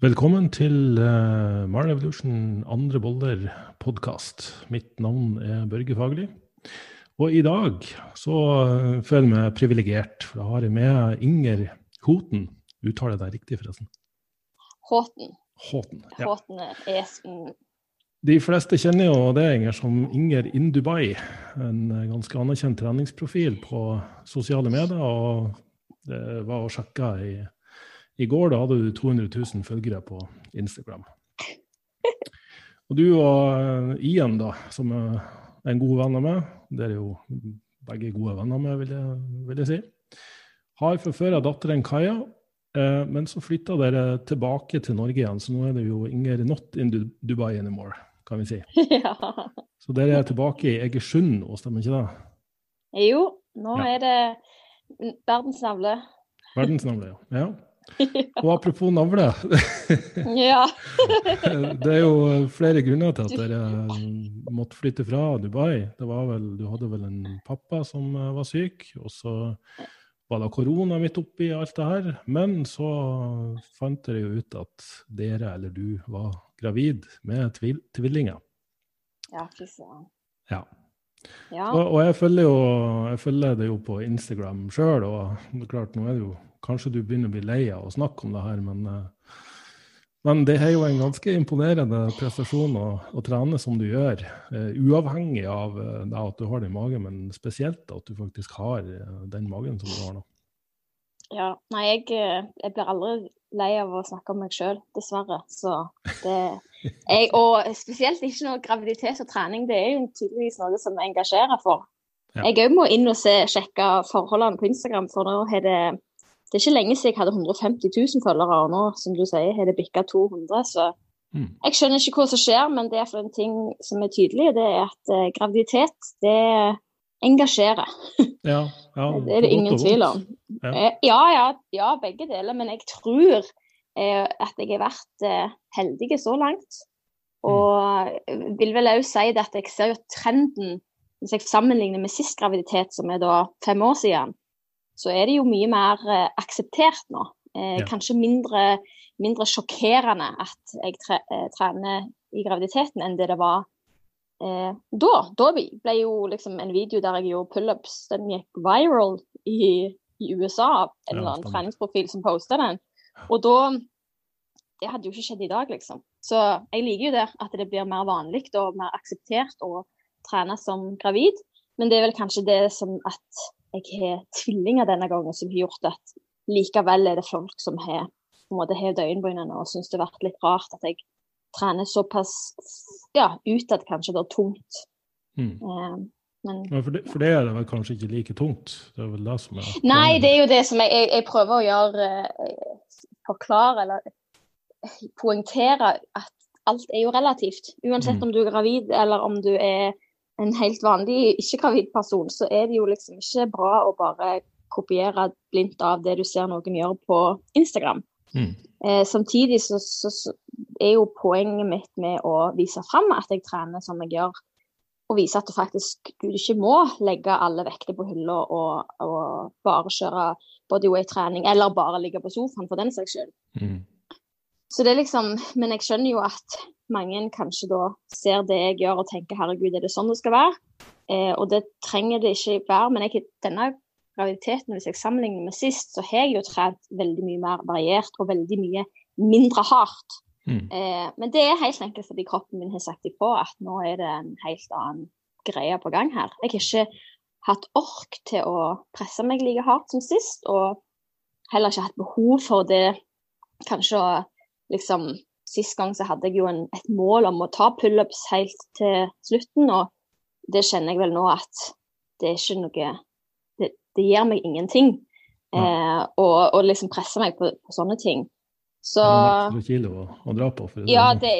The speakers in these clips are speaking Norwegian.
Velkommen til uh, Marl Evolution andre boller podkast. Mitt navn er Børge Fagerli. Og i dag så uh, føler jeg meg privilegert, for da har jeg med Inger Hoten. Uttaler jeg deg riktig, forresten? Håten. Håten, ja. Håten er mm. De fleste kjenner jo det Inger, som Inger in Dubai. En ganske anerkjent treningsprofil på sosiale medier. Og det var å sjekke i i går da hadde du 200 000 følgere på Instagram. Og du og eh, Ian, da, som er en god venn av meg, dere er jo begge gode venner med, vil jeg, vil jeg si, har fra før av datteren Kaja. Eh, men så flytta dere tilbake til Norge igjen, så nå er det jo Inger not in Dubai anymore, kan vi si. Ja. Så dere er tilbake i Egersund nå, stemmer ikke det? Jo, nå ja. er det verdensnavle. Verdensnavle, ja. ja. Og apropos navle. ja. det er jo flere grunner til at dere måtte flytte fra Dubai. Det var vel, du hadde vel en pappa som eh, var syk, og så var det korona midt oppi alt det her. Men så fant dere jo ut at dere, eller du, var gravid med tvillinger. Ja, fy søren. Ja. Ja. Og, og, jeg følger jo jeg følger det jo på Instagram sjøl, og klart nå er det jo Kanskje du begynner å bli lei av å snakke om det her, men, eh, men det er jo en ganske imponerende prestasjon å, å trene som du gjør. Uh, uavhengig av uh, at du har det i magen, men spesielt at du faktisk har uh, den magen som du har nå. Ja, nei, jeg, jeg, blir aldri lei av å snakke om meg sjøl, dessverre. Så det jeg, Og spesielt ikke noe graviditet og trening. Det er jo tydeligvis noe som engasjerer for. Ja. Jeg òg må inn og se, sjekke forholdene på Instagram, for nå har det det er ikke lenge siden jeg hadde 150 000 følgere, og nå som du sier, har det bikka 200. Så mm. jeg skjønner ikke hva som skjer, men det er for en ting som er tydelig, det er at eh, graviditet det engasjerer. Ja, ja, det er det ingen tvil om. Ja. Eh, ja. ja, ja, begge deler. Men jeg tror eh, at jeg har vært uh, heldig så langt. Og mm. vil vel òg si det at jeg ser jo trenden, hvis jeg sammenligner med sist graviditet, som er da fem år siden, så er det jo mye mer eh, akseptert nå. Eh, ja. Kanskje mindre, mindre, sjokkerende at jeg tre, eh, trener i graviditeten enn det det var eh, da. Da ble jo liksom en video der jeg gjorde pullups, den gikk viral i, i USA en eller annen treningsprofil som posta den. Og da Det hadde jo ikke skjedd i dag, liksom. Så jeg liker jo det, at det blir mer vanlig og mer akseptert å trene som gravid. Men det er vel kanskje det som at jeg har tvillinger denne gangen, som har gjort at likevel er det folk som har på en måte hevet øyenbrynene og syns det har vært litt rart at jeg trener såpass ja, utad kanskje da tungt. Mm. Eh, men, men for, det, for, det, er det vel kanskje ikke like tungt? Det er vel det som er Nei, det er jo det som jeg, jeg, jeg prøver å gjøre eh, Forklare eller poengtere at alt er jo relativt. Uansett mm. om du er gravid eller om du er en helt vanlig ikke-gravid person, så er det jo liksom ikke bra å bare kopiere blindt av det du ser noen gjøre på Instagram. Mm. Eh, samtidig så, så, så, er jo poenget mitt med å vise fram at jeg trener som jeg gjør, og vise at du faktisk du ikke må legge alle vekter på hylla og, og, bare kjøre bodyweight-trening, eller bare ligge på sofaen for den saks skyld. Mm. Så det er liksom Men jeg skjønner jo at mange kanskje da ser det jeg gjør og tenker herregud, er det sånn det skal være? Eh, og det trenger det ikke være. Men jeg, denne graviditeten, hvis jeg sammenligner med sist, så har jeg jo trent veldig mye mer variert og veldig mye mindre hardt. Mm. Eh, men det er helt enkelt fordi kroppen min har sagt ifra at nå er det en helt annen greie på gang her. Jeg har ikke hatt ork til å presse meg like hardt som sist, og heller ikke hatt behov for det kanskje å liksom Sist gang så hadde jeg jo en, et mål om å ta pullups helt til slutten, og det kjenner jeg vel nå at det er ikke noe Det, det gir meg ingenting. Ja. Eh, og, og, liksom presse meg på, på sånne ting. Så kilo å, å dra på? ja, det,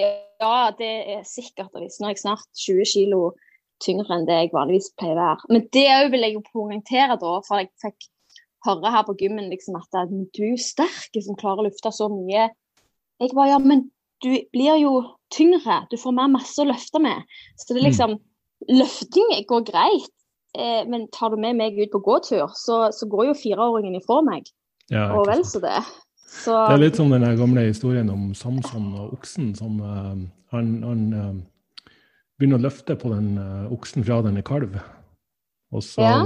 ja, det er sikkert. Nå er jeg snart 20 kilo tyngre enn det jeg vanligvis pleier å være. Men det òg vil jeg jo poengtere, da, for jeg fikk høre her på gymmen liksom at du er sterk som klarer å lufte så mye. Jeg bare ja, men du blir jo tyngre, du får mer masse å løfte med. Så det er mm. liksom Løfting går greit, eh, men tar du med meg ut på gåtur, så, så går jo fireåringen ifra meg. Ja, og vel så det. Så, Det er litt som den gamle historien om Samson og oksen. som eh, Han, han eh, begynner å løfte på den eh, oksen fra den er kalv. Og så Ja.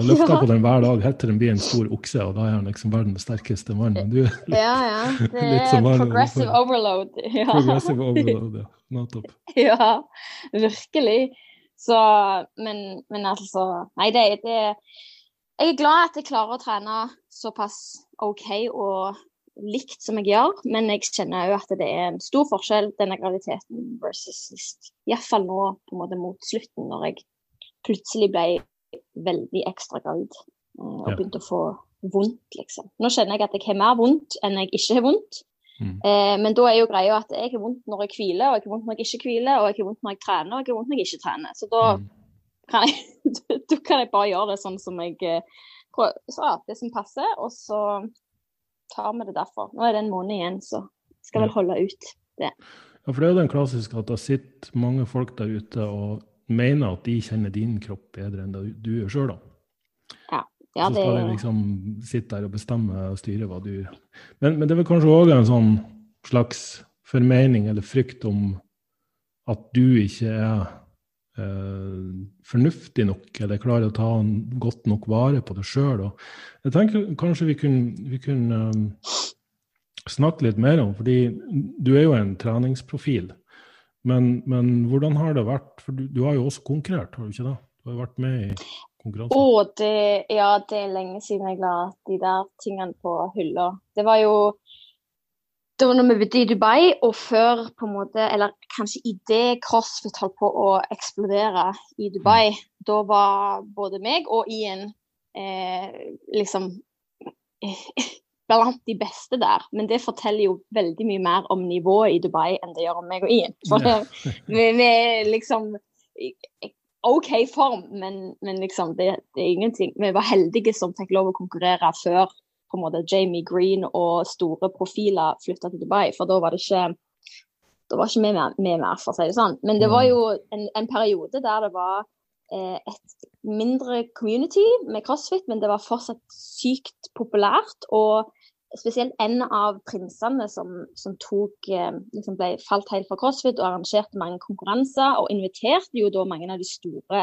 løfter Ja. på den hver dag helt til den blir en stor okse, og da er han liksom verdens sterkeste mann. Men du, ja, ja. Det Litt er progressive overload. Ja. progressive overload, ja. Nettopp. Ja, virkelig. Så, men, men altså Nei, det, det Jeg er glad at jeg klarer å trene såpass OK og likt som jeg gjør, men jeg kjenner òg at det er en stor forskjell denne graviditeten versus sist. Iallfall nå på en måte mot slutten, når jeg plutselig ble veldig ekstra gravid eh, og Ja. begynte å få vondt, liksom. Nå kjenner jeg at jeg har mer vondt enn jeg ikke har vondt. Mm. Eh, men da er jo greia at jeg har vondt når jeg hviler, og jeg har vondt når jeg ikke hviler, og jeg har vondt når jeg trener, og jeg har vondt når jeg ikke trener. Så da Mm. kan jeg, da kan jeg bare gjøre det sånn som jeg eh, prøver, så, det som passer, og så tar vi det derfor. Nå er det en måned igjen, så skal vel holde ut. Ja, for det er jo den klassiske at det sitter mange folk der ute og mener at de kjenner din kropp bedre enn det du gjør sjøl, da. Ja, så det, skal de liksom sitte der og bestemme og styre hva du gjør. Men, men det er vel kanskje òg en sånn slags formening eller frykt om at du ikke er eh, fornuftig nok, eller klarer å ta en godt nok vare på deg sjøl. Jeg tenker kanskje vi kunne, vi kunne um, snakke litt mer om, fordi du er jo en treningsprofil. Men, men hvordan har det vært? For du, du har jo også konkurrert, har du ikke det? Du har vært med i konkurranse. Å, det, ja, det er lenge siden jeg la de der tingene på hylla. Det var jo det var når vi bodde i Dubai, og før på en måte, eller kanskje idet CrossFit holdt på å eksplodere i Dubai, da var både meg og Ian eh, liksom blant de beste der. Men det forteller jo veldig mye mer om nivået i Dubai enn det gjør om meg og Ian. For Ja. vi, vi er liksom OK form, men, men liksom det, det er ingenting. Vi var heldige som fikk lov å konkurrere før på en måte Jamie Green og store profiler flytta til Dubai, for da var det ikke da var ikke vi med, med mer, for å si det sånn. Men det var jo en, en periode der det var eh, et mindre community med crossfit, men det var fortsatt sykt populært. Og spesielt en av prinsene som, som tok, eh, liksom ble, falt helt fra crossfit og arrangerte mange konkurranser, og inviterte jo da mange av de store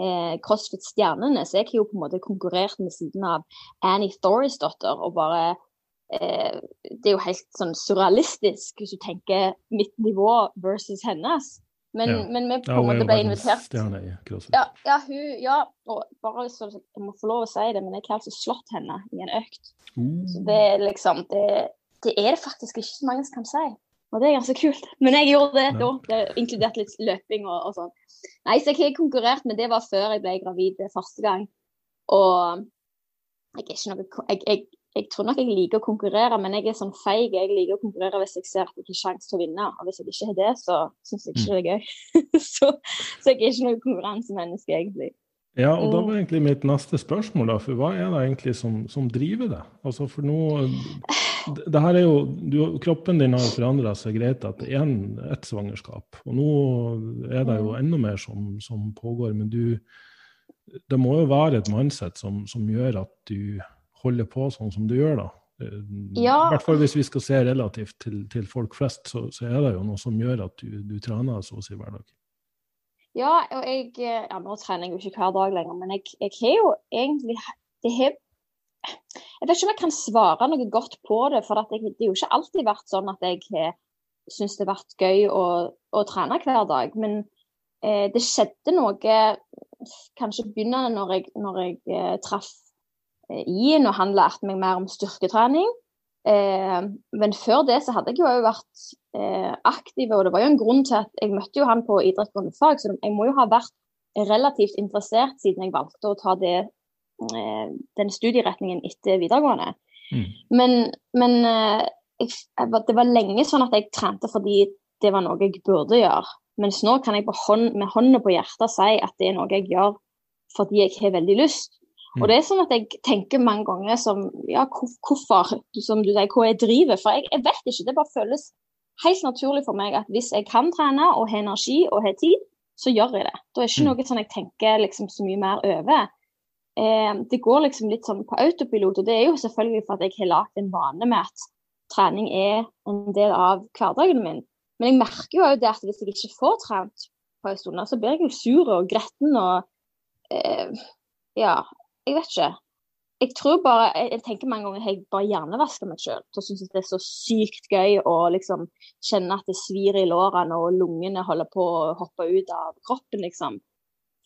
eh, crossfit-stjernene. Så jeg har jo på en måte konkurrert med siden av Annie Thorisdotter og bare eh, Det er jo helt sånn surrealistisk hvis du tenker mitt nivå versus hennes. Men, Ja. men vi på en måte ble invitert. stjerne. Ja, ja, hun, ja, og bare så jeg må få lov å si det, men jeg har altså slått henne i en økt. Så Uh, det er liksom Det, det er det faktisk ikke så mange som kan si. Og det er ganske kult. Men jeg gjorde det da. Det inkludert litt løping og, og sånn. Nei, så jeg har konkurrert, men det var før jeg ble gravid første gang. Og jeg er ikke noe jeg, jeg, jeg tror nok jeg liker å konkurrere, men jeg er sånn feig. Jeg liker å konkurrere hvis jeg ser at jeg har sjanse til å vinne. Og hvis jeg ikke har det, så syns jeg ikke det er gøy. så, så jeg er ikke noe konkurransemenneske, egentlig. Ja, og da var egentlig mitt neste spørsmål, da, for hva er det egentlig som, som driver det? Altså for nå, det, her er jo, du, Kroppen din har jo forandra seg greit etter ett svangerskap, og nå er det jo enda mer som, som pågår. Men du, det må jo være et mindset som, som gjør at du holder på sånn som du gjør, da. Eh, Ja. I hvert fall hvis vi skal se relativt til, til folk flest, så, så er det jo noe som gjør at du, du trener så å si hver dag. Ja, og jeg eh, Ja, nå trener jeg jo ikke hver dag lenger, men jeg, jeg har jo egentlig det har, Jeg vet ikke om jeg kan svare noe godt på det, for jeg, det har jo ikke alltid vært sånn at jeg har syntes det har vært gøy å, å trene hver dag. Men eh, det skjedde noe kanskje begynnende når jeg, når jeg eh, traff eh, når og han lærte meg mer om styrketrening. Eh, men før det så hadde jeg jo vært eh, aktiv, og det var jo en grunn til at jeg møtte jo han på idrettsgående fag, så jeg må jo ha vært relativt interessert siden jeg valgte å ta det, eh, den studieretningen etter videregående. Mm. Men, men eh, jeg, det var lenge sånn at jeg trente fordi det var noe jeg burde gjøre. Mens nå kan jeg på hånd, med hånda på hjertet si at det er noe jeg gjør fordi jeg har veldig lyst. Mm. Og det er sånn at jeg tenker mange ganger som ja, hvorfor, som du sier, hva jeg driver. For jeg, jeg vet ikke. Det bare føles helt naturlig for meg at hvis jeg kan trene og har energi og har tid, så gjør jeg det. Da er ikke Mm. noe sånn jeg tenker liksom så mye mer over. Eh, det går liksom litt sånn på autopilot, og det er jo selvfølgelig for at jeg har lagd en vane med at trening er en del av hverdagen min. Men jeg merker jo det at hvis jeg ikke får trent på en stund, så blir jeg jo sur og gretten og eh, Ja, jeg vet ikke. Jeg tror bare, jeg tenker mange ganger jeg bare hjernevasker meg sjøl. Så syns jeg det er så sykt gøy å liksom kjenne at det svir i lårene og lungene holder på å hoppe ut av kroppen, liksom.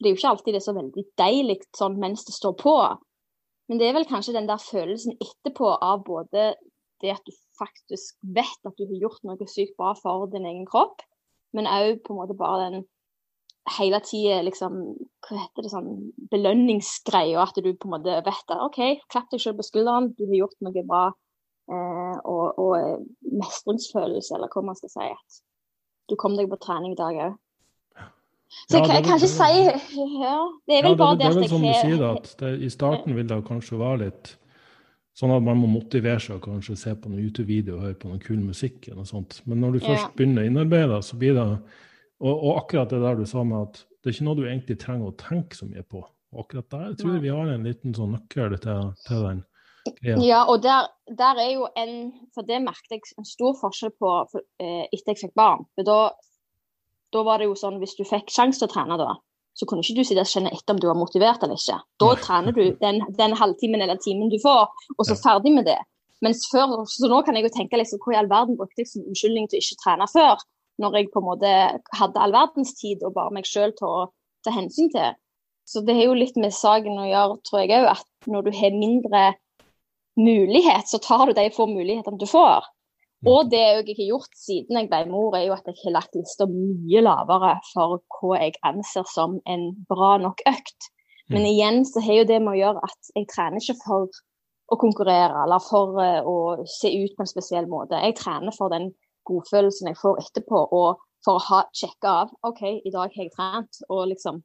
Det er jo ikke alltid det er så veldig deilig sånn mens det står på. Men det er vel kanskje den der følelsen etterpå av både det at du faktisk vet at du har gjort noe sykt bra for din egen kropp, men òg på en måte bare den hele tida liksom Hva heter det sånn belønningsgreia, at du på en måte vet at OK, klapp deg selv på skulderen, du har gjort noe bra. Eh, og, og, eh, mestringsfølelse, eller hva man skal si. At du kom deg på trening i dag òg. Så ja, jeg, jeg kan ikke si ja, Det er vel ja, bare det, det, det, det er vel som du sier, at det, i starten vil det kanskje være litt Sånn at man må motivere seg og kanskje se på noen YouTube-video og høre på noen kul musikk. eller noe sånt. Men når du først begynner å innarbeide, så blir det og, og, akkurat det der du sa med at det er ikke noe du egentlig trenger å tenke så mye på. Og akkurat der jeg tror jeg vi har en liten sånn nøkkel til, til den. Ja, ja og der, der, er jo en For det merket jeg en stor forskjell på for, eh, etter jeg fikk barn. For da, da var det jo sånn hvis du fikk sjanse til å trene da, så kunne ikke du sitte og kjenne etter om du var motivert eller ikke. Da trener du den, den halvtimen eller timen du får, og så ferdig med det. Mens før, så nå kan jeg jo tenke liksom, hvor i all verden brukte jeg som unnskyldning til å ikke trene før? Når jeg på en måte hadde all verdens tid og bare meg sjøl til å ta hensyn til. Så det har jo litt med saken å gjøre, tror jeg òg, at når du har mindre mulighet, så tar du de få mulighetene du får. Og det jeg har gjort siden jeg ble mor, er jo at jeg har lagt lista mye lavere for hva jeg anser som en bra nok økt. Men mm. igjen så har jo det med å gjøre at jeg trener ikke for å konkurrere eller for uh, å se ut på en spesiell måte. Jeg trener for den godfølelsen jeg får etterpå, og for å ha sjekke av OK, i dag har jeg trent. Og liksom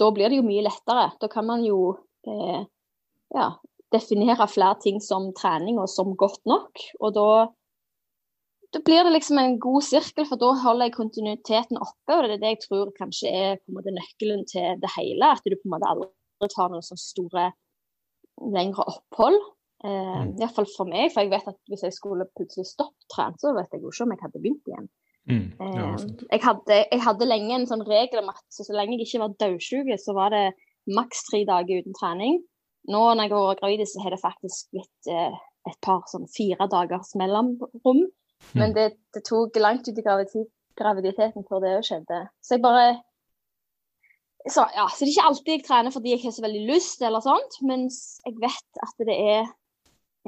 Da blir det jo mye lettere. Da kan man jo eh, ja, definere flere ting som trening og som godt nok. Og da da blir det liksom en god sirkel, for da holder jeg kontinuiteten oppe. Og det er det jeg tror kanskje er måte nøkkelen til det hele. At du på en måte aldri tar noen sånne store, lengre opphold. Eh, mm. Iallfall for meg, for jeg vet at hvis jeg skulle plutselig stoppe trent, så vet jeg jo ikke om jeg hadde begynt igjen. Mm. Ja, eh, jeg, hadde, jeg, hadde, lenge en sånn regel om at så, så lenge jeg ikke var dødssyk, så var det maks tre dager uten trening. Nå når jeg går gravid, så har det faktisk blitt eh, et par sånn fire dagers mellomrom. Men mm. det, det, tok langt ut i graviditeten før det òg skjedde. Så jeg bare så, ja, så det er ikke alltid jeg trener fordi jeg har så veldig lyst, eller sånt, mens jeg vet at det er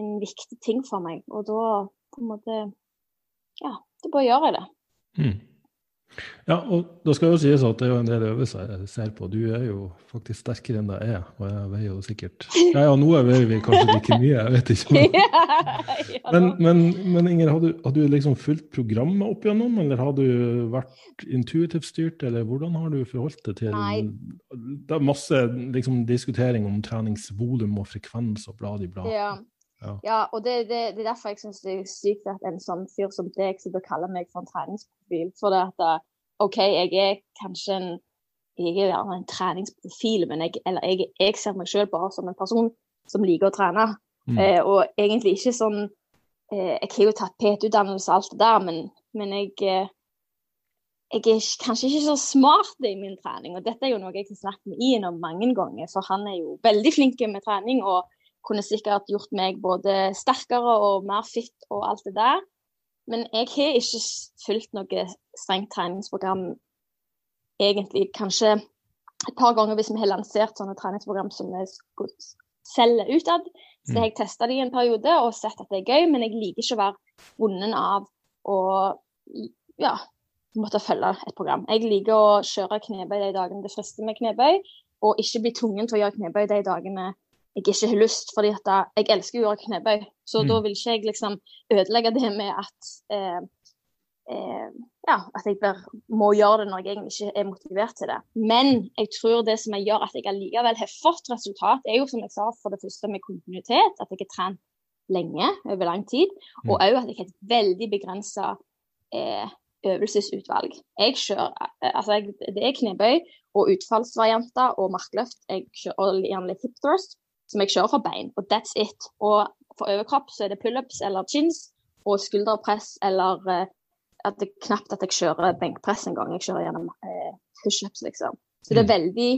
en viktig ting for meg. Og da på en måte Ja, da bare gjør jeg det. Mm. Ja, og da skal jo sies at det er jo en del øvelser jeg ser på. Du er jo faktisk sterkere enn jeg er, og jeg veier jo sikkert Ja, ja, nå veier vi kanskje like mye, jeg vet ikke. Men, men, men Inger, har du, har du, liksom fulgt programmet opp igjennom, eller har du vært intuitivt styrt, eller hvordan har du forholdt deg til Nei. Det er masse liksom, diskutering om treningsvolum og frekvens og blad i blad. Ja. Ja. ja, og det, det, det, er derfor jeg syns det er sykt at en sånn fyr som deg som bør kalle meg for en treningsprofil. For det at eh, OK, jeg er kanskje en jeg er en treningsprofil, men jeg, eller jeg, jeg ser meg selv bare som en person som liker å trene. Mm. Eh, og egentlig ikke sånn eh, Jeg har jo tatt PT-utdannelse og alt det der, men, men jeg, eh, jeg er kanskje ikke så smart i min trening. Og dette er jo noe jeg har snakket med Ian om mange ganger, for han er jo veldig flink med trening. og kunne sikkert gjort meg både sterkere og mer fit og alt det der. Men jeg har ikke fulgt noe strengt treningsprogram egentlig. Kanskje et par ganger hvis vi har lansert sånne treningsprogram som vi selger utad. Så jeg har testa det i en periode og sett at det er gøy, men jeg liker ikke å være bonden av å ja, måtte følge et program. Jeg liker å kjøre knebøy de dagene det frister med knebøy, og ikke bli tvungen til å gjøre knebøy de dagene jeg ikke har lyst, fordi at jeg elsker å gjøre knebøy. Så mm. da vil ikke jeg liksom ødelegge det med at eh, eh, ja, at jeg bare må gjøre det når jeg egentlig ikke er motivert til det. Men jeg tror det som jeg gjør at jeg allikevel har fått resultat, er jo som jeg sa, for det første med kontinuitet. At jeg har trent lenge, over lang tid. Og òg mm. at jeg har et veldig begrensa eh, øvelsesutvalg. Jeg kjører, eh, altså jeg, Det er knebøy og utfallsvarianter og markløft jeg kjører, og gjerne litt hip thrust som jeg kjører for bein, og that's it. Og for overkropp så er det pullups eller chins og skulderpress, eller uh, at det knapt at jeg kjører benkpress en gang. Jeg kjører gjennom uh, pushups, liksom. Så det er mm. veldig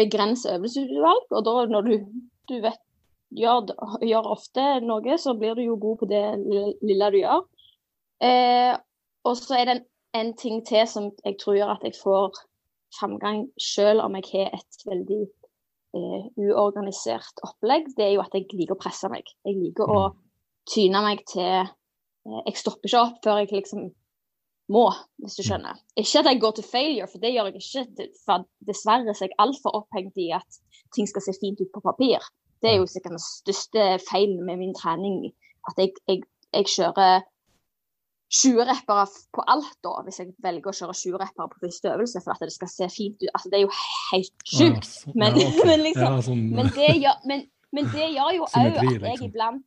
begrenset øvelsesutvalg. Og da når du, du vet, gjør, gjør, ofte noe, så blir du jo god på det lille du gjør. Eh, og så er det en, en, ting til som jeg tror gjør at jeg får framgang selv om jeg har et veldig eh, uorganisert opplegg. Det er jo at jeg liker å presse meg. Jeg liker å mm. tyne meg til eh, Jeg stopper ikke opp før jeg liksom må, hvis du skjønner. Ikke at jeg går til failure, for det gjør jeg ikke. For dessverre er jeg altfor opphengt i at ting skal se fint ut på papir. Det er jo sikkert den største feilen med min trening. At jeg, jeg, jeg kjører 20 rappere på alt, da, hvis jeg velger å kjøre 20 rappere på første øvelse for at det skal se fint ut. Altså, det er jo helt sjukt. Men, ja, okay. men, liksom, sånn, men, det gjør, men, men, det gjør, jo òg at jeg liksom. iblant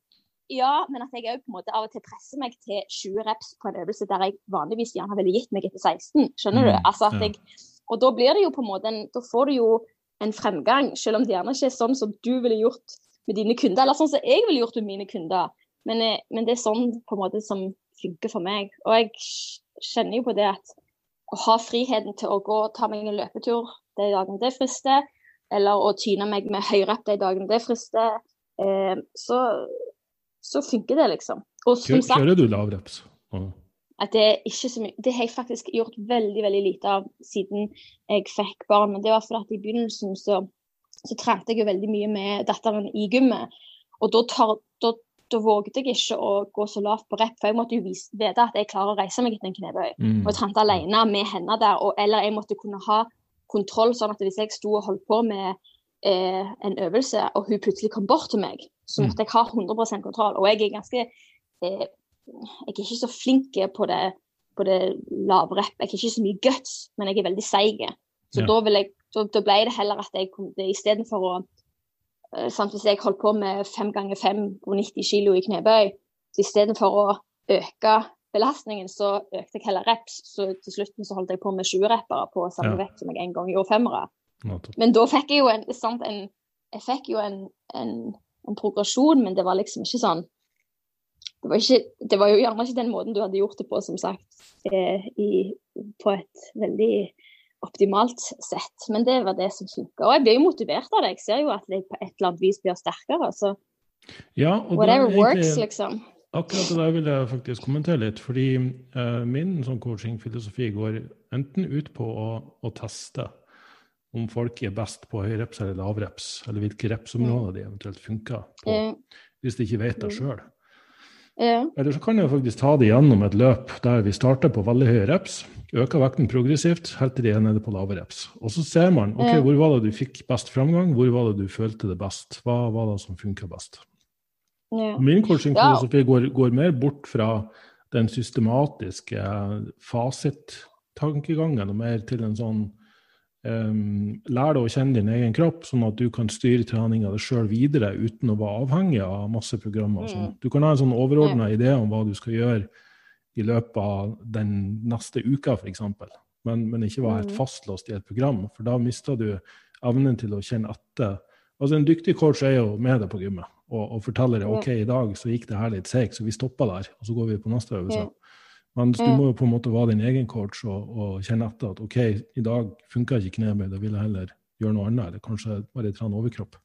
ja, men at jeg òg på en måte av og til presser meg til 20 reps på en øvelse der jeg vanligvis gjerne ville gitt meg etter 16. Skjønner mm, du? Altså at jeg, og da blir det jo på en måte en, Da får du jo en fremgang, selv om det gjerne ikke er sånn som du ville gjort med dine kunder, eller sånn som jeg ville gjort med mine kunder. Men, eh, men det er sånn på en måte som funker for meg. Og jeg kjenner jo på det at å ha friheten til å gå og ta meg en løpetur de dagene det frister, eller å tyne meg med høyrapp de dagene det frister, eh, så, så, funker det, liksom. Og som sagt Kjører du lavreps? At det, er ikke så mye, det har jeg faktisk gjort veldig veldig lite av siden jeg fikk barn. Men det var fordi at i begynnelsen så, så trente jeg jo veldig mye med datteren i gymmet. Og da, tar, da våget jeg ikke å gå så lavt på rep, for jeg måtte jo vise, vite at jeg klarer å reise meg etter en knebøy. Mm. Og trente alene med henne der, og, eller jeg måtte kunne ha kontroll, sånn at hvis jeg sto og holdt på med eh, en øvelse, og hun plutselig kom bort til meg, så mm. måtte jeg ha 100% kontroll. Og jeg er ganske eh, Jeg er ikke så flink på det, på det lave rep. Jeg har ikke så mye guts, men jeg er veldig seig. Så ja. da, jeg, da, da, ble det heller at jeg kom istedenfor å sant? Hvis jeg holdt på med fem ganger fem på 90 kilo i knebøy, så istedenfor å øke belastningen, så økte jeg heller reps. Så til slutten så holdt jeg på med 20 rappere på samme ja. vekt som jeg en gang gjorde femmere. Men da fikk jeg jo en, sant, en jeg fikk jo en, en, en, progresjon, men det var liksom ikke sånn det var, ikke, det var jo gjerne ikke den måten du hadde gjort det på, som sagt, eh, i, på et veldig optimalt sett. Men det var det som funka. Og jeg blir jo motivert av det. Jeg ser jo at jeg på et eller annet vis blir sterkere. Så ja, whatever egentlig, works, liksom. Akkurat det der vil jeg faktisk kommentere litt. Fordi uh, min sånn coachingfilosofi går enten ut på å, å, teste om folk er best på høyreps eller lavreps, eller hvilke repsområder de eventuelt funker på, hvis de ikke vet det sjøl. Ja. Eller så kan jeg faktisk ta det gjennom et løp der vi starter på veldig høy reps, øker vekten progressivt helt til de er nede på lave reps. Og så ser man ok, ja. hvor var det du fikk best framgang, hvor var det du følte det best, hva var det som funka best. Ja. Min coachingfilosofi går, går mer bort fra den systematiske fasittankegangen og mer til en sånn Um, lær deg å kjenne din egen kropp, sånn at du kan styre treninga di sjøl videre uten å være avhengig av masse programmer. Mm. Du kan ha en sånn overordna mm. idé om hva du skal gjøre i løpet av den neste uka, f.eks., men, men ikke være helt mm. fastlåst i et program, for da mister du evnen til å kjenne etter. Altså En dyktig coach er jo med deg på gymmet og, og forteller deg OK, i dag så gikk det her litt seigt, så vi stoppa der, og så går vi på neste øvelse. Men du mm. må jo på en måte være din egen coach og, og kjenne etter at OK, i dag funka ikke knebøy, da vil jeg heller gjøre noe annet, eller kanskje bare trene overkropp.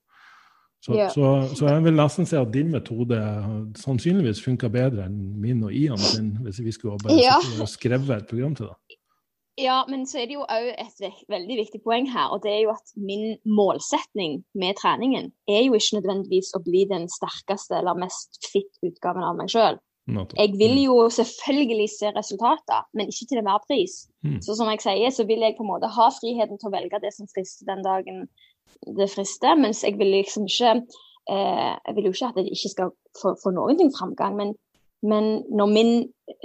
Så, yeah. så, så, jeg vil nesten si at din metode sannsynligvis funka bedre enn min og Ian sin, hvis vi skulle bare ja. skrevet et program til deg. Ja, men så er det jo òg et veldig viktig poeng her, og det er jo at min målsetning med treningen er jo ikke nødvendigvis å bli den sterkeste eller mest fit utgaven av meg sjøl. Jeg vil mm. jo selvfølgelig se resultater, men ikke til enhver pris. Mm. Så som jeg sier, så vil jeg på en måte ha friheten til å velge det som frister den dagen det frister, mens jeg vil liksom ikke eh, Jeg vil jo ikke at jeg ikke skal få, få noen ting framgang, men, men når, min,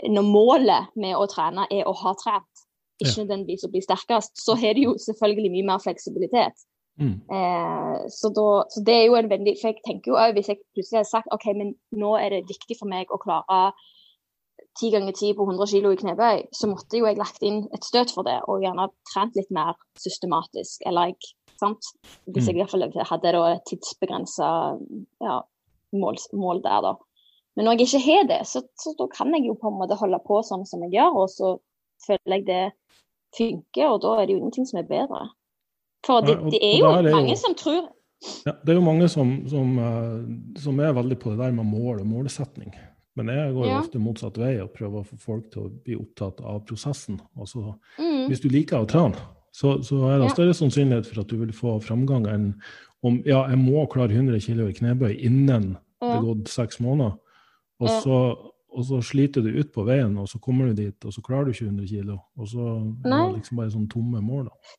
når, målet med å trene er å ha trent, ikke nødvendigvis å bli sterkest, så har det jo selvfølgelig mye mer fleksibilitet. Mm. Eh, så, da, så, det er jo en veldig For jeg tenker jo òg, hvis jeg plutselig hadde sagt OK, men nå er det viktig for meg å klare ti ganger ti på 100 kg i knebøy, så måtte jo jeg lagt inn et støt for det, og gjerne trent litt mer systematisk. Eller jeg, sant? Hvis jeg mm. i hvert fall hadde da tidsbegrensa ja, mål, mål, der, da. Men når jeg ikke har det, så, så, da kan jeg jo på en måte holde på sånn som jeg gjør, og så føler jeg det funker, og da er det jo ingenting som er bedre. For det, det er jo er mange jo, som tror ja, Det er jo mange som, som, uh, som, er veldig på det der med mål og målsetning. Men jeg går jo ja. ofte motsatt vei og prøver å få folk til å bli opptatt av prosessen. Altså, mm. Hvis du liker å trene, så, så, er det ja. større sannsynlighet for at du vil få framgang enn om ja, jeg må klare 100 kg i knebøy innen det er gått seks måneder. Og så, og så, sliter du ut på veien, og så kommer du dit, og så klarer du ikke 100 kg. Og så er det liksom bare sånn tomme mål. da.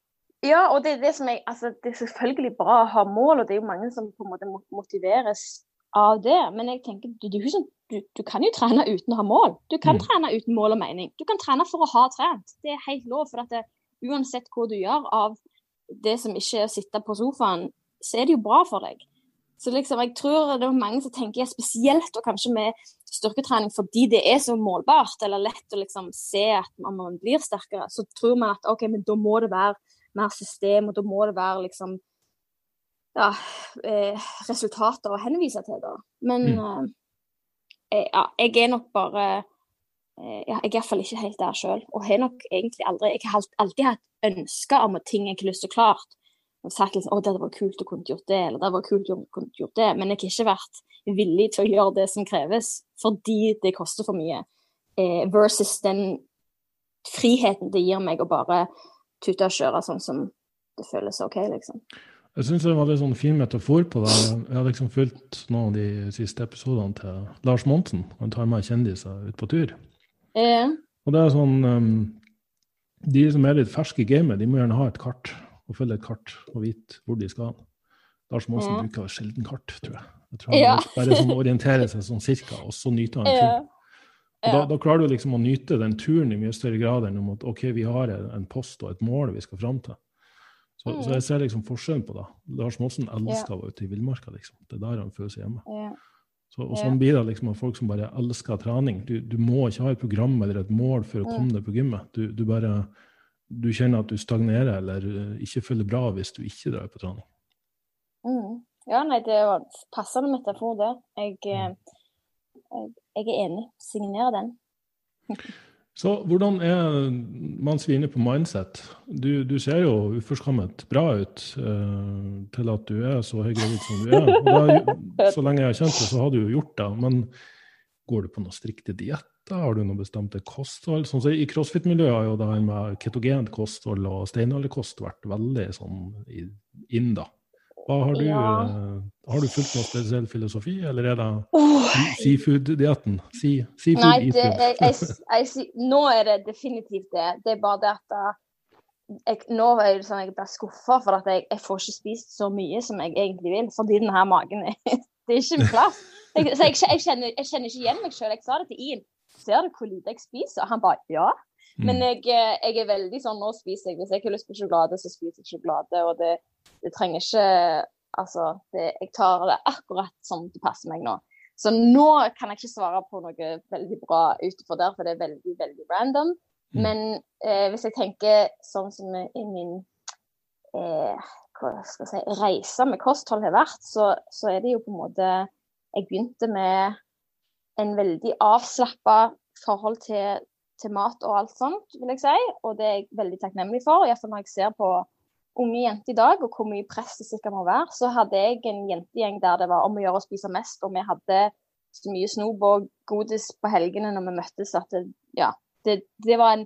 Ja, og det er, det, som jeg, altså, det er selvfølgelig bra å ha mål, og det er jo mange som på en måte motiveres av det. Men jeg tenker, du, du, sånn, du, du kan jo trene uten å ha mål. Du kan mm. trene uten mål og mening. Du kan trene for å ha trent. Det er helt lov. for at det, Uansett hva du gjør av det som ikke er å sitte på sofaen, så er det jo bra for deg. Så liksom, jeg tror det er mange som tenker spesielt og kanskje med styrketrening fordi det er så målbart eller lett å liksom se at man blir sterkere, så tror man at OK, men da må det være mer system, og da må det være liksom ja, eh, resultater å henvise til, da. Men mm. eh, ja, jeg er nok bare eh, ja, Jeg er iallfall ikke helt der sjøl. Og har nok egentlig aldri Jeg har alltid hatt ønsker om at ting jeg ikke har lyst til å klare og sagt liksom, å, det var kult å kunne gjort det, eller det var kult å kunne gjort det. Men jeg har ikke vært villig til å gjøre det som kreves, fordi det koster for mye. Eh, versus den friheten det gir meg å bare tute og kjøre sånn som det føles OK, liksom. Jeg syns det var en sånn fin metafor på det. Jeg har liksom fulgt noen av de siste episodene til Lars Monsen. Han tar med kjendiser ut på tur. Ja. Og det er sånn um, De som er litt ferske i gamet, de må gjerne ha et kart og følge et kart og vite hvor de skal. Lars Monsen ja. bruker sjelden kart, tror jeg. Jeg tror han ja. bare sånn orienterer seg sånn cirka, og så nyter han turen. Ja. Da, da, klarer du liksom å nyte den turen i mye større grad enn om at OK, vi har en post og et mål vi skal fram til. Så, mm. så jeg ser liksom forskjellen på det. Lars Monsen elsker å være ute i villmarka, liksom. Det er der han føler seg hjemme. Så, og sånn blir det liksom av folk som bare elsker trening. Du, du, må ikke ha et program eller et mål for å mm. komme deg på gymmet. Du, du bare du kjenner at du stagnerer eller eh, ikke føler bra hvis du ikke drar på trening. Mm. Ja, nei, det var passende metafor, det. Jeg, eh, jeg, jeg, er enig. Signerer den. Så hvordan er mens vi er inne på mindset? Du, du ser jo uforskammet bra ut eh, til at du er så høygravid som du er. Da, så lenge jeg har kjent deg, så har du jo gjort det. Men går du på noen strikte dietter? Har du noen bestemte kosthold. Sånn, så I crossfit-miljøet har jo det med ketogent kosthold og steinalderkost vært veldig sånn inn, da. Har du, ja. uh, har du fulgt noen spesiell filosofi, eller er det oh. seafood-dietten? Sea, seafood, Nei, det, jeg, jeg, jeg, nå er det definitivt det. Det er bare det at uh, jeg, nå er det sånn jeg blir skuffa for at jeg, får ikke spist så mye som jeg egentlig vil, fordi denne magen er, det er ikke min plass. Så jeg, kjenner, jeg, kjenner, ikke igjen meg sjøl. Jeg sa det til Ian ser du hvor lite jeg spiser? Og han bare ja. Mm. Men jeg, eh, jeg, er veldig sånn nå spiser jeg Hvis jeg har lyst på sjokolade, så spiser jeg sjokolade. Og det, det trenger ikke Altså, det, jeg tar det akkurat som det passer meg nå. Så nå kan jeg ikke svare på noe veldig bra utenfor der, for det er veldig, veldig random. Mm. Men eh, hvis jeg tenker sånn som i min eh, hva skal jeg si, reise med kosthold har vært, så, så er det jo på en måte Jeg begynte med en veldig avslappa forhold til, til, mat og alt sånt, vil jeg si. Og det er jeg veldig takknemlig for. Iallfall når jeg ser på unge jenter i dag, og hvor mye press det sikkert må være. Så hadde jeg en jentegjeng der det var om å gjøre å spise mest, og vi hadde så mye snop og godis på helgene når vi møttes at det, ja, det, det var en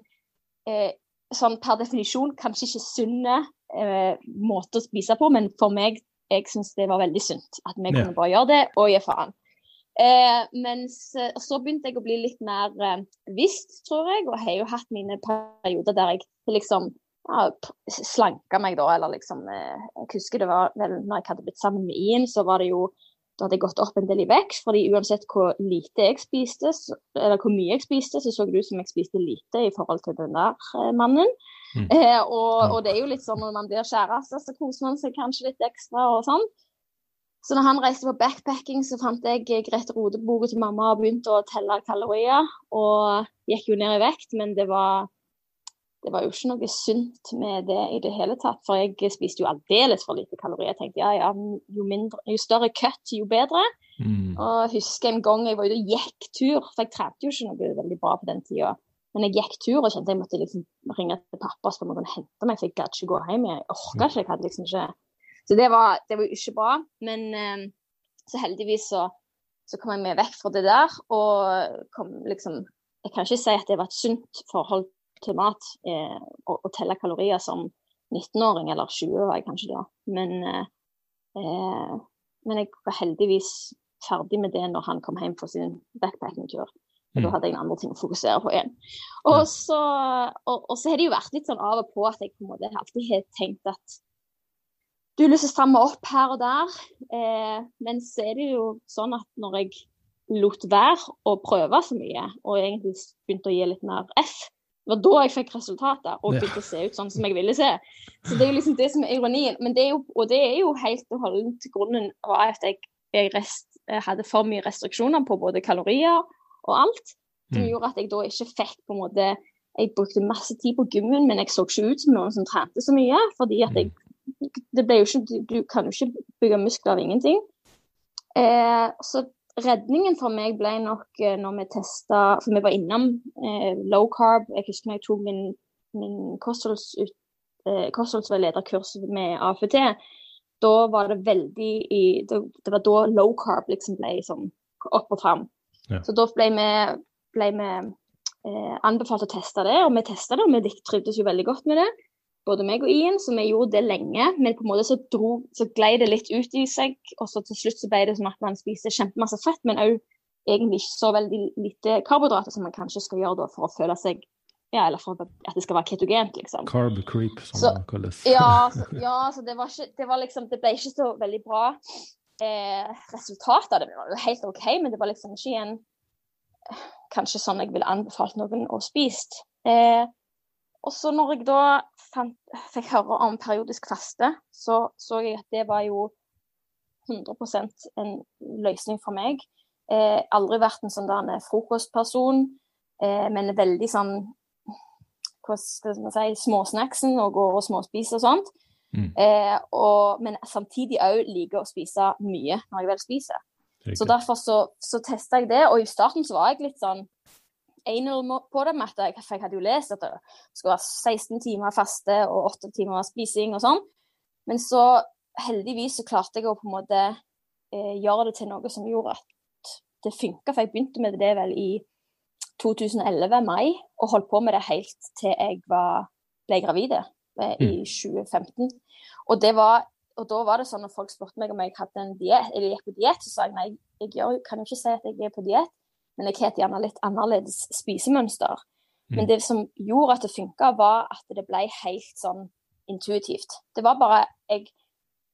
eh, sånn per definisjon kanskje ikke sunn eh, måte å spise på, men for meg jeg syns det var veldig sunt at vi kunne bare gjøre det og gi faen. Eh, mens og så begynte jeg å bli litt mer eh, visst, tror jeg, og har jo hatt mine perioder der jeg liksom ja, slanka meg, da, eller liksom eh, Jeg husker det var vel når jeg hadde blitt sammen med Ian, så var det jo da hadde jeg gått opp en del i vekt, fordi uansett hvor lite jeg spiste, eller hvor mye jeg spiste, så så det ut som jeg spiste lite i forhold til den der eh, mannen. Mm. Eh, og, og, det er jo litt sånn når man blir kjæreste, så koser man seg kanskje litt ekstra og sånn. Så når han reiste på backpacking, så fant jeg Grete Rode-boka til mamma og begynte å telle kalorier. Og gikk jo ned i vekt, men det var, det var jo ikke noe sunt med det i det hele tatt. For jeg spiste jo aldeles for lite kalorier. Jeg tenkte ja, ja, jo, mindre, jo større cut, jo bedre. Mm. Og husker en gang jeg var ute og gikk tur, for jeg trente jo ikke noe veldig bra på den tida. Men jeg gikk tur og kjente jeg måtte liksom ringe til pappa og spørre om han kunne hente meg, for jeg gadd ikke gå hjem. Jeg orka ikke. jeg hadde liksom ikke... Så det var, det var jo ikke bra. Men eh, så heldigvis så, så, kom jeg meg vekk fra det der, og kom liksom Jeg kan ikke si at det var et sunt forhold til mat eh, å, å, telle kalorier som 19-åring, eller 20 var jeg kanskje da. Men, eh, eh, men jeg var heldigvis ferdig med det når han kom hjem fra sin backpacking-tur. Og da mm. hadde jeg andre ting å fokusere på igjen. Og så, og, og så har det jo vært litt sånn av og på at jeg på en måte alltid har tenkt at du har lyst til å stramme opp her og der. Eh, men så er det jo sånn at når jeg lot være å prøve så mye, og egentlig begynte å gi litt mer F, det var da jeg fikk resultater og begynte å se ut sånn som jeg ville se. Så det er jo liksom det som er ironien. Men det er jo, og det er jo helt og holdent til grunnen av at jeg, jeg, rest, hadde for mye restriksjoner på både kalorier og alt. Som mm. gjorde at jeg da ikke fikk på en måte Jeg brukte masse tid på gymmen, men jeg så ikke ut som noen som trente så mye. fordi at jeg. Det ble jo ikke, Du kan jo ikke bygge muskler av ingenting. Eh, så redningen for meg ble nok eh, når vi testa For vi var innom eh, low carb. Jeg husker når jeg tok min, min kostholds, eh, kostholdsveilederkurs med AFT. Da var det veldig i Det, det var da low carb liksom ble sånn opp og fram. Ja. Så da ble vi, ble vi eh, anbefalt å teste det, og vi testa det. Og vi trivdes jo veldig godt med det, både meg og Ian, så vi gjorde det lenge. Men på en måte så, dro, så glei det litt ut i seg, og så til slutt så ble det som at man spiser kjempemasse fett, men òg egentlig ikke så veldig lite karbohydrater som man kanskje skal gjøre da for å føle seg ja, eller for at det skal være ketogent, liksom. Carb creep, som så, det kalles. ja, så, ja, så det var ikke Det var liksom Det ble ikke så veldig bra eh, resultatet av det var jo helt OK, men det var liksom ikke en kanskje sånn jeg ville anbefalt noen å spise. Eh, og så når jeg da fant, fikk høre om periodisk faste, så så jeg at det var jo 100% en løsning for meg. Eh, aldri vært en sånn der frokostperson, eh, men veldig sånn hva skal man si, småsnacksen og går og småspiser og sånt. Mm. Eh, og, men samtidig òg liker å spise mye når jeg vel spiser. Så derfor så, så testa jeg det, og i starten så var jeg litt sånn anal på det, med at jeg, hadde jo lest at det skulle være 16 timer faste og 8 timer spising og sånn. Men så heldigvis så klarte jeg å på en måte eh, gjøre det til noe som gjorde at det funka. For jeg begynte med det vel i 2011, mai, og holdt på med det helt til jeg var, ble gravid eh, i 2015. og Og, var, og, da var det sånn at folk spurte meg om jeg hadde en diet, eller gikk på diett, så sa jeg nei, jeg kan jo ikke si at jeg er på diett, men jeg het gjerne litt annerledes spisemønster. Mm. Men det som gjorde at det funka, var at det ble helt sånn intuitivt. Det var bare jeg,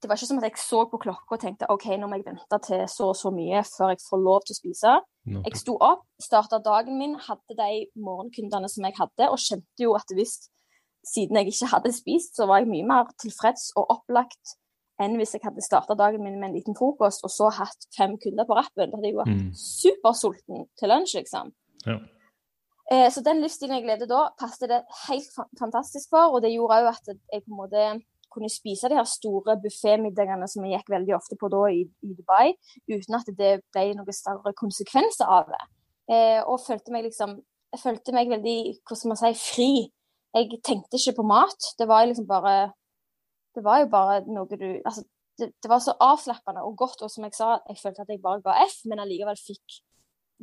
Det var ikke som at jeg så på klokka og tenkte OK, nå må jeg vente til så og så mye før jeg får lov til å spise. Jeg sto opp, starta dagen min, hadde de morgenkundene som jeg hadde, og kjente jo at hvis siden jeg ikke hadde spist, så var jeg mye mer tilfreds og opplagt enn hvis jeg hadde starta dagen min med en liten frokost og så hatt fem kunder på rappen. Da hadde jeg vært mm. supersulten til lunsj, liksom. Ja. Eh, så den livsstilen jeg levde da, passet det helt fantastisk for, og det gjorde òg at jeg på en måte kunne spise de her store buffémiddagene som jeg gikk veldig ofte på da i, i, Dubai, uten at det ble noen større konsekvenser av det. Eh, og følte meg liksom Jeg følte meg veldig, skal man si, fri. Jeg tenkte ikke på mat. Det var liksom bare det var jo bare noe du altså, det, det, var så avslappende og godt, og som jeg sa, jeg følte at jeg bare ga F, men allikevel fikk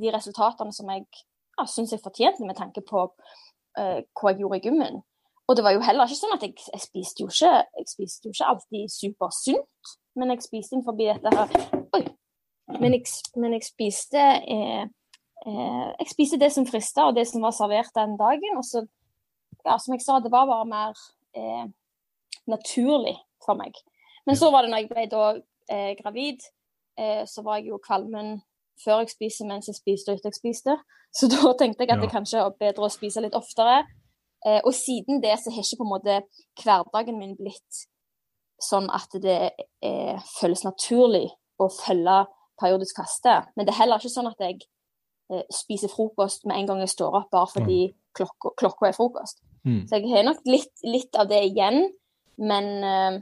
de resultatene som jeg ja, syns jeg fortjente, med tanke på uh, hva jeg gjorde i gymmen. Og det var jo heller ikke sånn at jeg, jeg spiste jo ikke jeg spiste jo ikke alltid supersunt, men jeg spiste inn forbi dette her Oi! Men jeg, men jeg spiste eh, eh, Jeg spiste det som frista, og det som var servert den dagen. Og så, ja, som jeg sa, det var bare mer eh, naturlig for meg. Men så var det når jeg ble da eh, gravid, eh, så var jeg jo kvalmen før jeg spiser, mens jeg spiste og etter jeg spiste. Så da tenkte jeg at det kanskje er bedre å spise litt oftere. Eh, og siden det så har ikke på en måte hverdagen min blitt sånn at det eh, føles naturlig å følge periodisk faste. Men det er heller ikke sånn at jeg eh, spiser frokost med en gang jeg står opp, bare fordi klokka, klokka er frokost. Mm. Så jeg har nok litt, litt av det igjen. Men uh,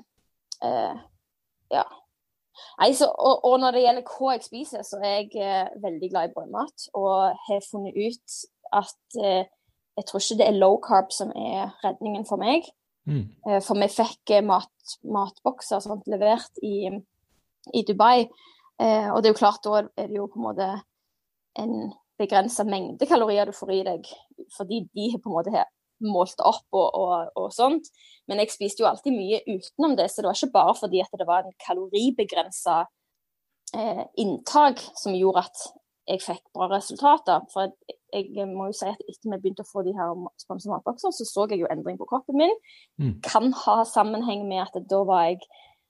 uh, ja. Nei, så, og, og, når det gjelder hva jeg spiser, så er jeg eh, veldig glad i brødmat. Og har funnet ut at eh, jeg tror ikke det er low carb som er redningen for meg. Mm. Eh, for vi fikk eh, mat, matbokser sånt, levert i, i Dubai. Eh, og det er jo klart, da er det jo på en måte en begrensa mengde kalorier du får i deg, fordi de har på en måte målt opp og, og, og, sånt. Men jeg spiste jo alltid mye utenom det, så det var ikke bare fordi at det var en kaloribegrensa eh, inntak som gjorde at jeg fikk bra resultater. For jeg, jeg, må jo si at etter vi begynte å få de her sponsa matboksene, så så jeg jo endring på kroppen min. Mm. Kan ha sammenheng med at da var jeg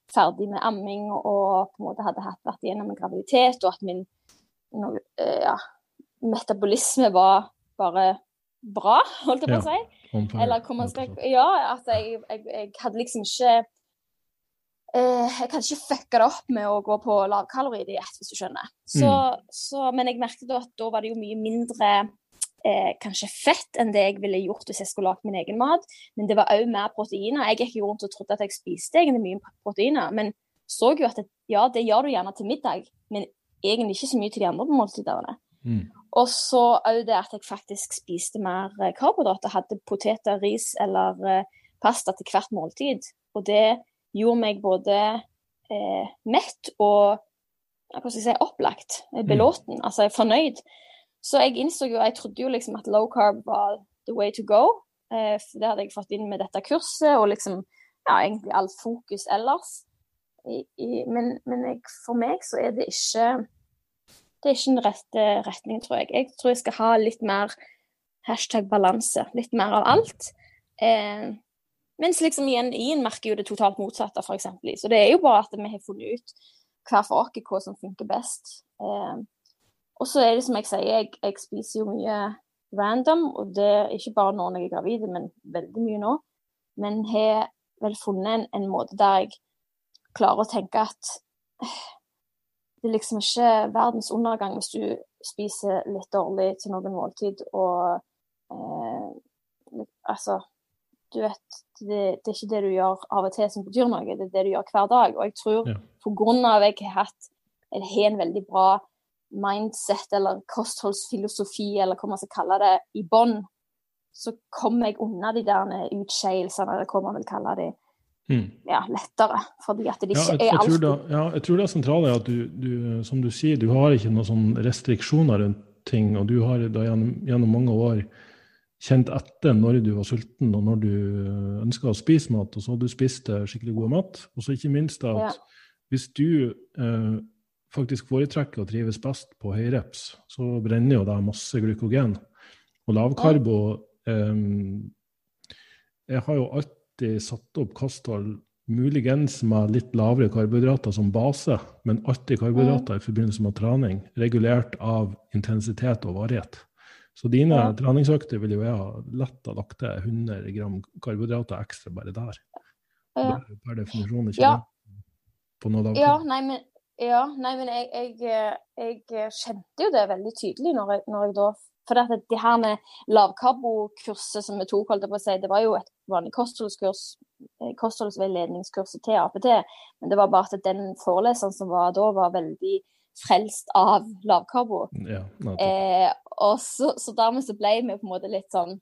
ferdig med amming og på en måte hadde hatt, vært igjennom en graviditet, og at min no, eh, ja, metabolisme var bare bra, holdt jeg på å si. Eller hvor man skal Ja, at jeg, jeg, jeg hadde liksom ikke eh, Jeg hadde ikke fucka det opp med å gå på lavkaloridiett, hvis du skjønner. Så, mm. så, men jeg merket at da var det jo mye mindre eh, kanskje fett enn det jeg ville gjort hvis jeg skulle lagd min egen mat. Men det var òg mer proteiner. Jeg gikk jo rundt og trodde at jeg spiste egentlig mye proteiner. Men så jo at det, ja, det gjør du gjerne til middag, men egentlig ikke så mye til de andre måltidene. Mm. Og så òg det at jeg faktisk spiste mer eh, karbohydrater. Hadde poteter, ris eller eh, pasta til hvert måltid. Og det gjorde meg både eh, mett og hva skal jeg si, opplagt. Mm. Belåten. Mm. Altså jeg er fornøyd. Så jeg innså jo Jeg trodde jo liksom at low carb var the way to go. Eh, det hadde jeg fått inn med dette kurset, og liksom ja, egentlig alt fokus ellers. I, i, men, men jeg, for meg så er det ikke det er ikke den rette retningen, tror jeg. Jeg tror jeg skal ha litt mer hashtag balanse. Litt mer av alt. Eh, mens liksom igjen Ian merker jo det totalt motsatte, f.eks. Så det er jo bare at vi har funnet ut hver for oss hva som funker best. Eh, og så er det som jeg sier, jeg, jeg, spiser jo mye random, og det er ikke bare når jeg er gravid, men veldig mye nå. Men har vel funnet en, en måte der jeg klarer å tenke at det er liksom ikke verdens undergang hvis du spiser litt dårlig til noen måltid og eh, Altså, du vet det, det, er ikke det du gjør av og til som betyr noe, det er det du gjør hver dag. Og jeg tror ja. av at jeg har hatt jeg har en veldig bra mindset eller kostholdsfilosofi, eller hva man skal kalle det, i bånn, så kommer jeg unna de der utskeielsene, eller hva man vil kalle det mm. Ja, lettere. Fordi at det ikke ja, jeg, er alt. Ja, jeg tror det sentrale er at du, du, som du sier, du har ikke noen sånn restriksjoner rundt ting. Og du har da gjennom, gjennom, mange år kjent etter når du var sulten og når du ønska å spise mat, og så har du spist skikkelig god mat. Og så ikke minst at ja. hvis du eh, faktisk foretrekker å trives best på høyreps, så brenner jo det masse glykogen. Og lavkarbo eh, Jeg har jo alt alltid satt opp kosthold muligens med litt lavere karbohydrater som base, men alltid karbohydrater i forbindelse med trening, regulert av intensitet og varighet. Så dine ja. treningsøkter vil jo jeg ha lett ha lagt til 100 gram karbohydrater ekstra bare der. Ja. Per definisjon ikke ja. på noe lavt. Ja, nei, men, ja, nei, men jeg, jeg, jeg, kjente jo det veldig tydelig når jeg, når jeg da for det, det her med lavkarbokurset som vi tok, holdt jeg på å si, det var jo et vanlig kostholdskurs, eh, kostholdsveiledningskurset til APT, men det var bare at den foreleseren som var da, var veldig frelst av lavkarbo. Ja, eh, og så, så, dermed så ble vi på en måte litt sånn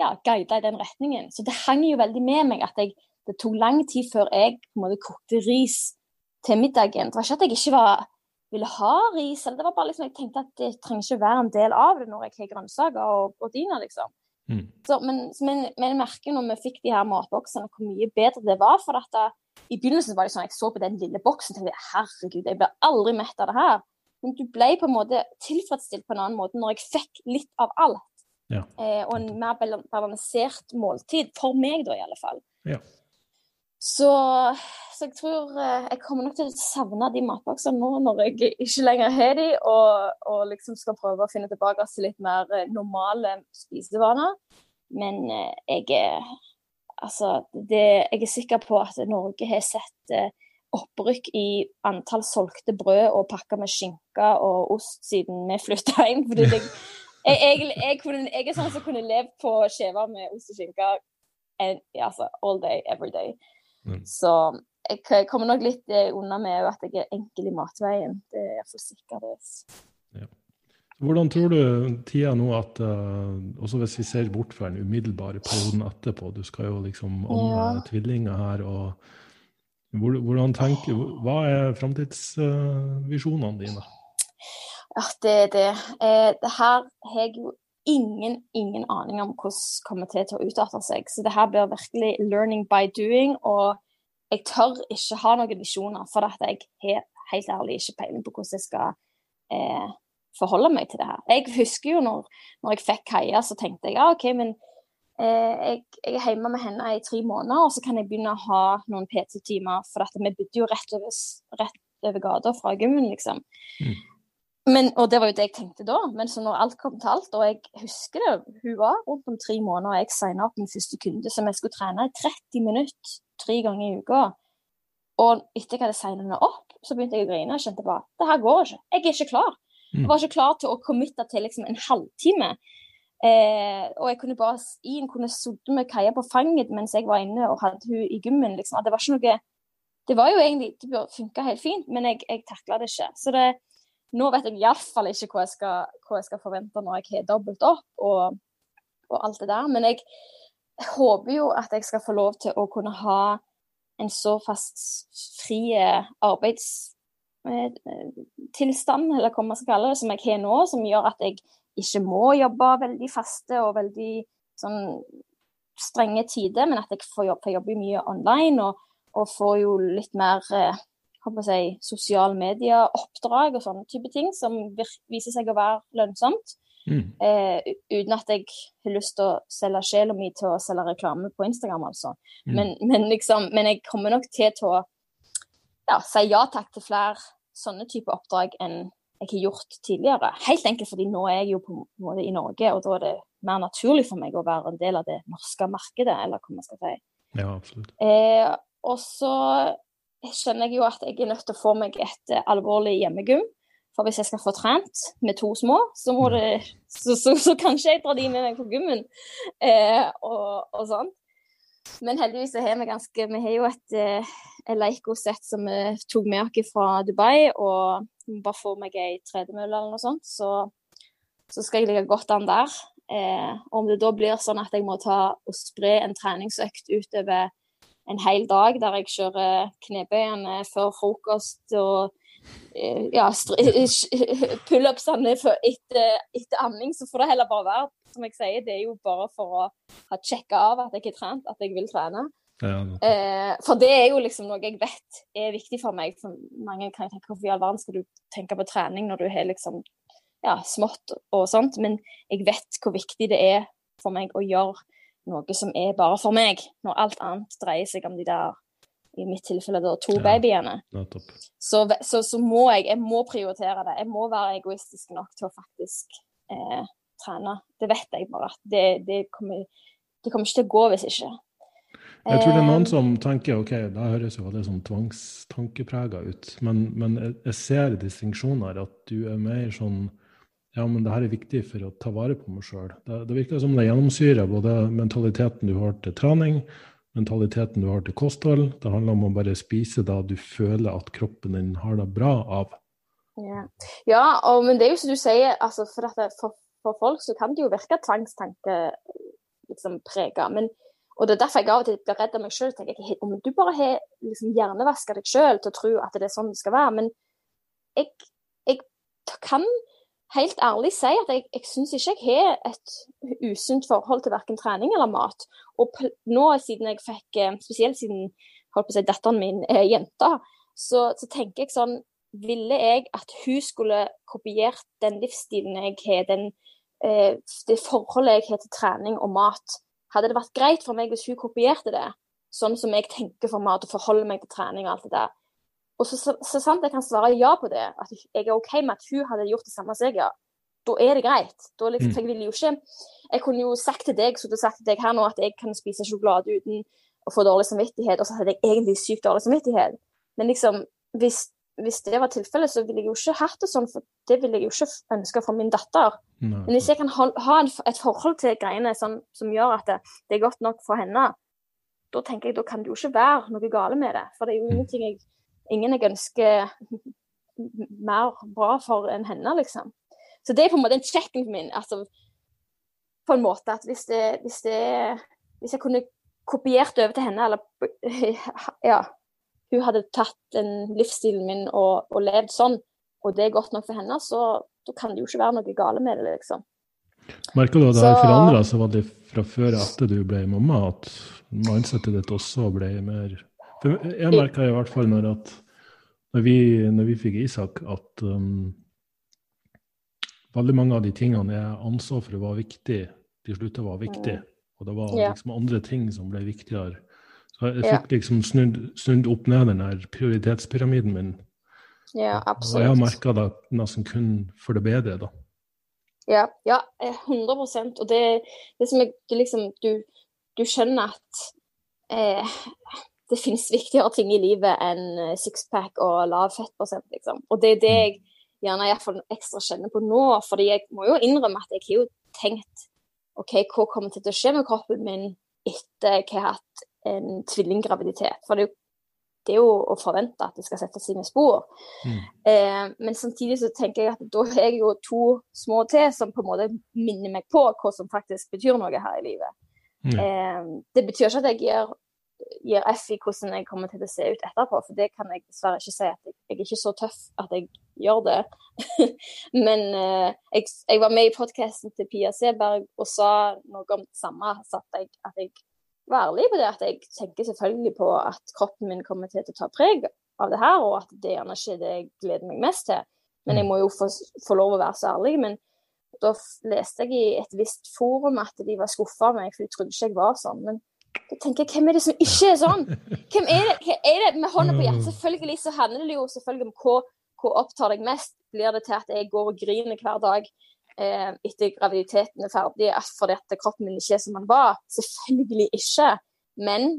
ja, guida i den retningen. Så det hang jo veldig med meg at jeg, det tok lang tid før jeg på en måte kokte ris til middagen. Det var ikke at jeg ikke var ville ha ris. Eller det var bare liksom, jeg tenkte at det trenger ikke være en del av det når jeg har grønnsaker og proteiner, liksom. Mm. Så, men, men, men, jeg merker når vi fikk de her matboksene, hvor mye bedre det var. For at da, I begynnelsen var det sånn jeg så på den lille boksen og tenkte herregud, jeg blir aldri mett av det her. Men du ble på en måte tilfredsstilt på en annen måte når jeg fikk litt av alt. Ja. Eh, og en mer balansert måltid. For meg, da, i alle fall. Ja. Så, så, jeg tror eh, jeg kommer nok til å savne de matboksene nå når jeg ikke lenger har de, og, og liksom skal prøve å finne tilbake til litt mer eh, normale spisevaner. Men eh, jeg er altså det, jeg er sikker på at Norge har sett opprykk i antall solgte brød og pakker med skinke og ost siden vi flytta inn. fordi jeg, jeg, jeg, kunne, jeg er sånn som kunne levd på skiver med ost og skinke altså, all day, every day. Mm. Så jeg kommer nok litt eh, unna med at jeg er enkel i matveien. Det er iallfall sikkert. Ja. Hvordan tror du tida nå at uh, Også hvis vi ser bort fra den umiddelbare perioden etterpå, du skal jo liksom amme ja. tvillinger her. og hvordan tenker, Hva er framtidsvisjonene dine? Ja, det er det. Eh, det her har jeg jo ingen, ingen aning om hvordan kommer til, til å utarte seg. Så det her blir virkelig learning by doing. Og jeg tør ikke ha noen visjoner, for at jeg har helt ærlig ikke peiling på hvordan jeg skal eh, forholde meg til det her. Jeg husker jo når, når jeg fikk Kaja, så tenkte jeg ja, OK, men eh, jeg, jeg, er hjemme med henne i tre måneder, og så kan jeg begynne å ha noen PT-timer. For at vi bodde jo rett over, rett over gata fra gymmen, liksom. Mm. Men, og det var jo det jeg tenkte da. Men så når alt kom til alt, og jeg husker det, hun var rundt om tre måneder, og jeg signa opp min første kunde som jeg skulle trene i 30 minutter tre ganger i uka. Og etter jeg hadde signa henne opp, så begynte jeg å grine og kjente bare det her går ikke. Jeg er ikke klar. Jeg mm. var ikke klar til å committe til liksom en halvtime. Eh, og jeg kunne bare Ian kunne sittet med Kaja på fanget mens jeg var inne og hadde hun i gymmen. Liksom. Det var ikke noe Det var jo egentlig Det funka helt fint, men jeg, jeg takla det ikke. Så det, nå vet jeg iallfall ikke hva jeg, skal, hva jeg skal forvente når jeg har dobbelt opp og, og alt det der. Men jeg, håper jo at jeg skal få lov til å kunne ha en så fast fri arbeidstilstand, eller hva man skal kalle det, som jeg har nå, som gjør at jeg ikke må jobbe veldig faste og veldig sånn strenge tider, men at jeg får jobbe, får jobbe mye online og, og får jo litt mer eh, si, sosiale medieoppdrag og sånne type ting, som viser seg å være lønnsomt. Mm. Eh, uten at jeg har lyst til å selge sjela mi til å selge reklame på Instagram, altså. Mm. Men, men, liksom, men, jeg kommer nok til, til å ja, si ja takk til flere sånne type oppdrag enn jeg har gjort tidligere. Helt enkelt fordi nå er jeg jo på en måte i Norge, og da er det mer naturlig for meg å være en del av det norske markedet, eller hva man skal si. Ja, absolutt. Eh, og så skjønner jeg jo at jeg er nødt til å få meg et alvorlig hjemmegym. For hvis jeg skal få trent med to små, så, må det, så, så, så kanskje jeg dra de med meg på gymmen eh, og, og sånn. Men heldigvis har vi ganske Vi har jo et eh, Leico-sett som vi tok med oss fra Dubai, og bare får meg ei tredemølle eller noe sånt, så, så, skal jeg ligge godt an der. Eh, om det da blir sånn at jeg må ta og spre en treningsøkt utover en hel dag der jeg kjører knebøyene før frokost og Eh, ja, pullupsene etter, etter amming, så får det heller bare være. Som jeg sier, det er jo bare for å ha sjekka av at jeg har trent, at jeg vil trene. Ja, eh, for det er jo liksom noe jeg vet er viktig for meg. For mange kan tenke hvorfor i all verden skal du tenke på trening når du har liksom ja, smått og sånt, men jeg vet hvor viktig det er for meg å gjøre noe som er bare for meg, når alt annet dreier seg om de der i mitt tilfelle da, to ja, babyene. Så, så, så, må jeg, jeg må prioritere det. Jeg må være egoistisk nok til å faktisk eh, trene. Det vet jeg bare. Det, det, kommer, det, kommer, ikke til å gå hvis ikke. Jeg tror det er noen eh, som tenker ok, da høres jo det sånn tvangstankeprega ut, men, men jeg ser distinksjoner. At du er mer sånn ja, men det her er viktig for å ta vare på meg sjøl. Det, det virker som det gjennomsyrer både mentaliteten du har til trening, mentaliteten du har til kosthold. Det handler om å bare spise da du føler at kroppen din har det bra av. Ja, ja og, men det er jo som du sier, altså for, for, for, folk så kan det jo virke tvangstanke liksom prega. og det er derfor jeg av og til blir redd av meg sjøl. Om du bare har liksom, hjernevaska deg sjøl til å tro at det er sånn det skal være. Men jeg, jeg kan helt ærlig si at jeg, jeg syns ikke jeg har et usunt forhold til verken trening eller mat. Og nå siden jeg fikk, eh, spesielt siden holdt på å si, datteren min er jente, så, så, tenker jeg sånn Ville jeg at hun skulle kopiert den livsstilen jeg har, den, eh, det forholdet jeg har til trening og mat, hadde det vært greit for meg hvis hun kopierte det? Sånn som jeg tenker for mat og forholder meg til trening og alt det der. Og så, så, så, sant jeg kan svare ja på det, at jeg er OK med at hun hadde gjort det samme som jeg gjør, da er det greit. Da liksom, mm. jeg ville jo ikke Jeg kunne jo sagt til deg, så du sagt til deg her nå, at jeg kan spise sjokolade uten å få dårlig samvittighet, og så hadde jeg egentlig sykt dårlig samvittighet. Men liksom, hvis, hvis det var tilfellet, så ville jeg jo ikke hatt det sånn, for det ville jeg jo ikke ønske for min datter. Nei. Men hvis jeg kan ha, ha en, et forhold til greiene sånn, som gjør at det, det, er godt nok for henne, da tenker jeg da kan det jo ikke være noe gale med det. For det er jo ingenting jeg, ingen jeg ønsker mer bra for enn henne, liksom. Så det er på en måte en checken min. altså på en måte at hvis det, hvis det Hvis jeg kunne kopiert over til henne, eller ja, hun hadde tatt den livsstilen min og, og, levd sånn, og det er godt nok for henne, så da kan det jo ikke være noe gale med det, liksom. Merker du at det har forandra seg veldig fra før etter du ble mamma, at mindsetet ditt også ble mer For Jeg merka i hvert fall når, at, når, vi, når vi fikk Isak, at um, veldig mange av de tingene jeg anså for være viktig, til slutt var viktig. Og det var liksom andre ting som ble viktigere. Så jeg fikk liksom snudd, snudd opp ned den her prioritetspyramiden min. Ja, absolutt. Og jeg har merka det nesten kun for det bedre, da. Ja, ja 100% Og det, det som er det liksom du, du, skjønner at eh, det finnes viktigere ting i livet enn eh, sixpack og lav fettprosent, liksom. Og det er det mm. jeg gjerne iallfall ekstra kjenner på nå. fordi jeg må jo innrømme at jeg har jo tenkt OK, hva kommer til å skje med kroppen min etter jeg har hatt en tvillinggraviditet? For det er jo, det er jo å forvente at det skal sette sine spor. Mm. Eh, men samtidig så tenker jeg at da har jeg jo to små til som på en måte minner meg på hva som faktisk betyr noe her i livet. Mm. Eh, det betyr ikke at jeg gir gir F i hvordan jeg kommer til å se ut etterpå. For det kan jeg dessverre ikke si. at Jeg, jeg er ikke så tøff at jeg gjør det. Men eh, jeg, jeg, var med i podkasten til Pia Seberg og sa noe om det samme. At jeg, at jeg var ærlig på det. At jeg tenker selvfølgelig på at kroppen min kommer til å ta preg av det her, og at det gjerne ikke er det jeg gleder meg mest til. Men jeg mm. må jo få, få lov å være så ærlig. Men da leste jeg i et visst forum at de var skuffa av meg, for de trodde ikke jeg var sånn. Men da tenker jeg, hvem er det som ikke er sånn? Hvem er det, hva er det med hånda på hjertet? Mm. Selvfølgelig så handler det jo selvfølgelig om hva, hva opptar deg mest. Blir det til at jeg går og griner hver dag eh, etter graviditeten er ferdig fordi at kroppen min ikke er som den var? Selvfølgelig ikke. Men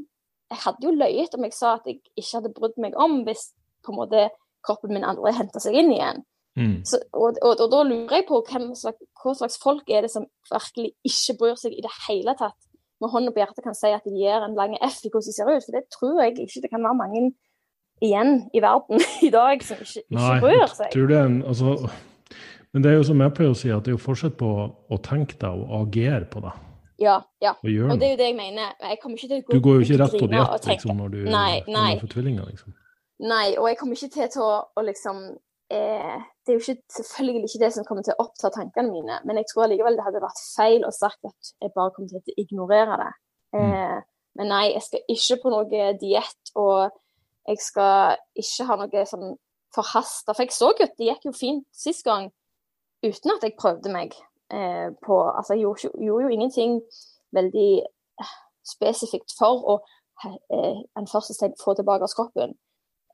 jeg hadde jo løyet om jeg sa at jeg ikke hadde brydd meg om hvis på en måte kroppen min aldri henta seg inn igjen. Mm. Så, og, og, og, da lurer jeg på hvem hva slags folk er det som virkelig ikke bryr seg i det hele tatt med hånda på hjertet kan si at de gir en lang F i hvordan de ser ut. For det tror jeg ikke det kan være mange igjen i verden i dag som ikke, ikke bryr seg. Tror det altså, men det er jo som jeg pleier å si, at det er jo forskjell på å tenke deg og agere på det. Ja, ja. Og, og, det er jo det jeg mener. Jeg kommer ikke til å gå Du går jo ikke rett på diett liksom, når du nei, nei. får tvillinger, liksom. Nei, og jeg kommer ikke til å, å liksom eh, det er jo ikke, selvfølgelig ikke det som kommer til å oppta tankene mine, men jeg tror allikevel det hadde vært feil å sagt at jeg bare kommer til å ignorere det. Mm. Eh, men nei, jeg skal ikke på noe diett, og jeg skal ikke ha noe sånn forhasta For jeg så jo at det gikk jo fint sist gang uten at jeg prøvde meg eh, på Altså, jeg gjorde, gjorde, jo ingenting veldig eh, spesifikt for å eh, en første steg få tilbake kroppen.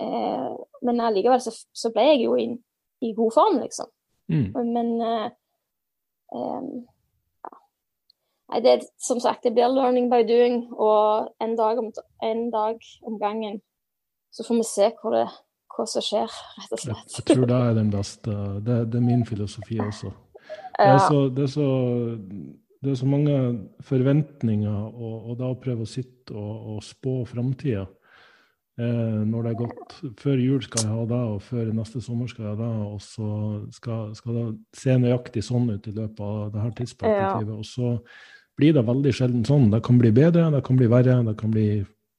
Eh, men allikevel så, så, ble jeg jo i, i god form, liksom. Mm. Men eh, eh, ja. Nei, det som sagt, det blir learning by doing, og en dag om, en dag om gangen så får vi se hva, det, hva som skjer, rett og slett. Jeg, tror det er den beste. Det, det er min filosofi også. Det er så, det er så, det er så mange forventninger, og, og da å prøve å sitte og, og spå framtida når det er gått Før jul skal jeg ha det, og før neste sommer skal jeg ha det. Og så skal, skal, det se nøyaktig sånn ut i løpet av det her tidsperspektivet. Ja. Og så blir det veldig sjelden sånn. Det kan bli bedre, det kan bli verre, det kan bli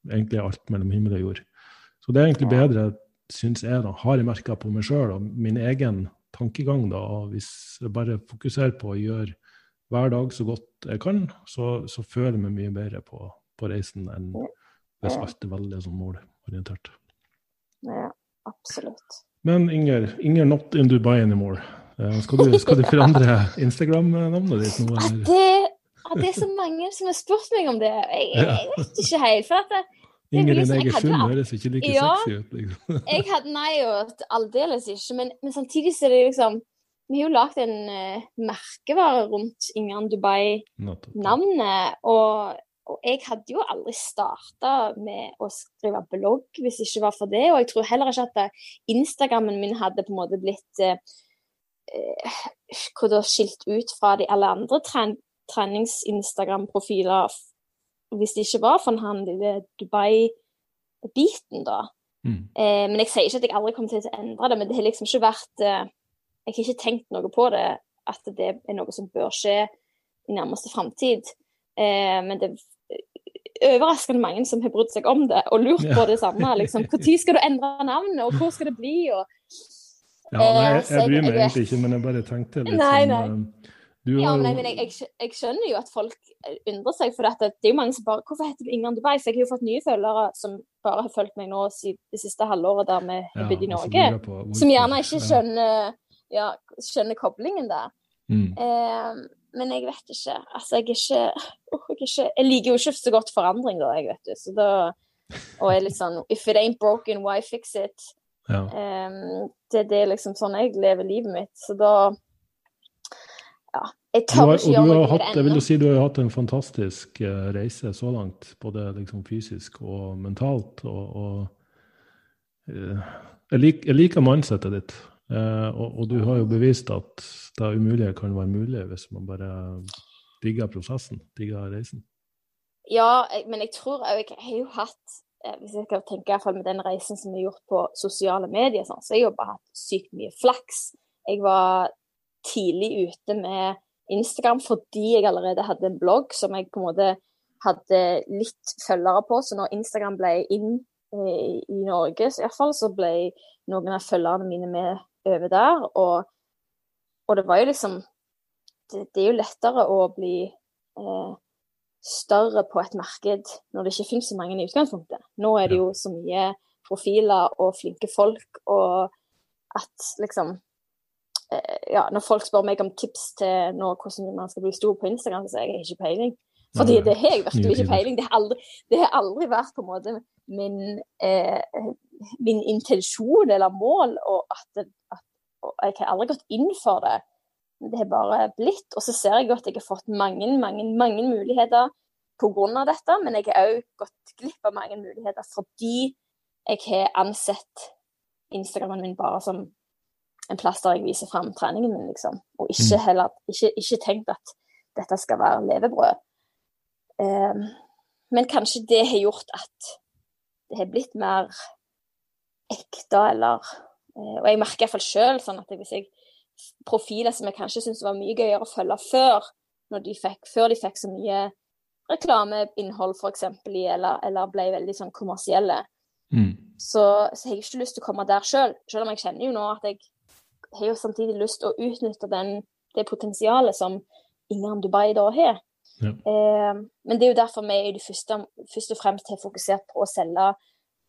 egentlig alt mellom himmel og jord. Så det er egentlig bedre, syns jeg, da, har jeg merka på meg sjøl og min egen tankegang. da, Hvis jeg bare fokuserer på å gjøre hver dag så godt jeg kan, så, så føler jeg meg mye bedre på, på reisen enn hvis alt er veldig sånn målorientert. Ja, absolutt. Men Inger, Inger not in Dubai anymore. Eh, skal du, skal du forandre Instagram-navnet ditt nå? Eller? Det, det, er så mange som har spurt meg om det. Jeg, jeg vet ikke helt. for at det, Inger egen sum høres ikke like ja, sexy ut. liksom. jeg hadde nei og aldeles ikke, men, men, samtidig så er det liksom Vi har jo lagd en uh, merkevare rundt Inger Dubai-navnet. Og og jeg hadde jo aldri starta med å skrive blogg hvis det ikke var for det. Og jeg tror heller ikke at Instagrammen min hadde på en måte blitt eh, da, skilt ut fra de alle andre tren trenings-Instagram-profiler hvis det ikke var for han lille Dubai-biten, da. Mm. Eh, men jeg sier ikke at jeg aldri kommer til å endre det, men det har liksom ikke vært eh, Jeg har ikke tenkt noe på det, at det er noe som bør skje i nærmeste framtid. Eh, men det overraskende mange som har brydd seg om det og lurt på det samme. liksom, Når skal du endre navnet, og hvor skal det bli? og Ja, nei, jeg, Eh, jeg bryr meg egentlig ikke, men jeg bare tenkte litt Nei, sånn nei. sånn Du Ja, nei, men jeg, jeg, jeg skjønner jo at folk undrer seg, for dette, det er jo mange som bare Hvorfor heter du Ingrid Dubai? Så jeg har jo fått nye følgere som bare har fulgt meg nå siden det siste halvåret der vi har bodd i Norge, som gjerne ikke skjønner, ja, skjønner koblingen der. Mm. Eh, men jeg vet ikke. Altså, jeg er ikke, oh, jeg er ikke Jeg liker jo ikke så godt forandring, da, jeg, vet du. Så da Og jeg er litt sånn If it ain't broken, why fix it? Ja. Um, det, det er liksom sånn jeg lever livet mitt. Så da Ja. Jeg tør har, ikke gjøre du noe med det jeg vil ennå. jo si du har hatt en fantastisk eh, reise så langt, både liksom fysisk og mentalt. Og, og eh, jeg, lik, jeg liker mindsettet ditt, og, og du har jo bevist at det umulige kan være mulig hvis man bare digger prosessen, digger reisen. Ja, men jeg tror òg Jeg har jo hatt eh, Hvis jeg skal tenke i hvert fall med den reisen som er gjort på sosiale medier, sånn, så har jeg jo bare hatt sykt mye flaks. Jeg var tidlig ute med Instagram fordi jeg allerede hadde en blogg som jeg på en måte hadde litt følgere på. Så når Instagram ble inn eh, i Norge, så, i fall, så ble noen av følgerne mine med over der. Og, og det var jo liksom det, det er jo lettere å bli eh, større på et marked når det ikke finnes så mange i utgangspunktet. Nå er det jo så mye profiler og flinke folk, og at liksom eh, Ja, når folk spør meg om tips til nå, hvordan man skal bli stor på Instagram, så sier jeg ikke peiling. Fordi det har jeg virkelig ikke peiling. Det har aldri, det har aldri vært på en måte min, eh, min intensjon eller mål, og at, at og jeg har aldri gått inn for det. Det har bare blitt. Og så ser jeg at jeg har fått mange, mange, mange muligheter pga. dette, men jeg har òg gått glipp av mange muligheter fordi jeg har ansett Instagramen min bare som en plass der jeg viser fram treningen min, liksom. Og ikke, Mm. heller, ikke, ikke tenkt at dette skal være levebrød. Ehm, men kanskje det har gjort at det har blitt mer ekte, eller eh, Og jeg merker iallfall sjøl sånn at hvis jeg profiler som jeg kanskje syntes var mye gøyere å følge før, de fikk, før de fikk så mye reklameinnhold f.eks. i, eller, eller ble veldig sånn kommersielle, Mm. så, så har jeg ikke lyst til å komme der sjøl. Selv. selv om jeg kjenner jo nå at jeg har jo samtidig lyst til å utnytte den, det potensialet som Ingram Dubai da har. Ja. Eh, men det er jo derfor vi i det første, først og fremst har fokusert på å selge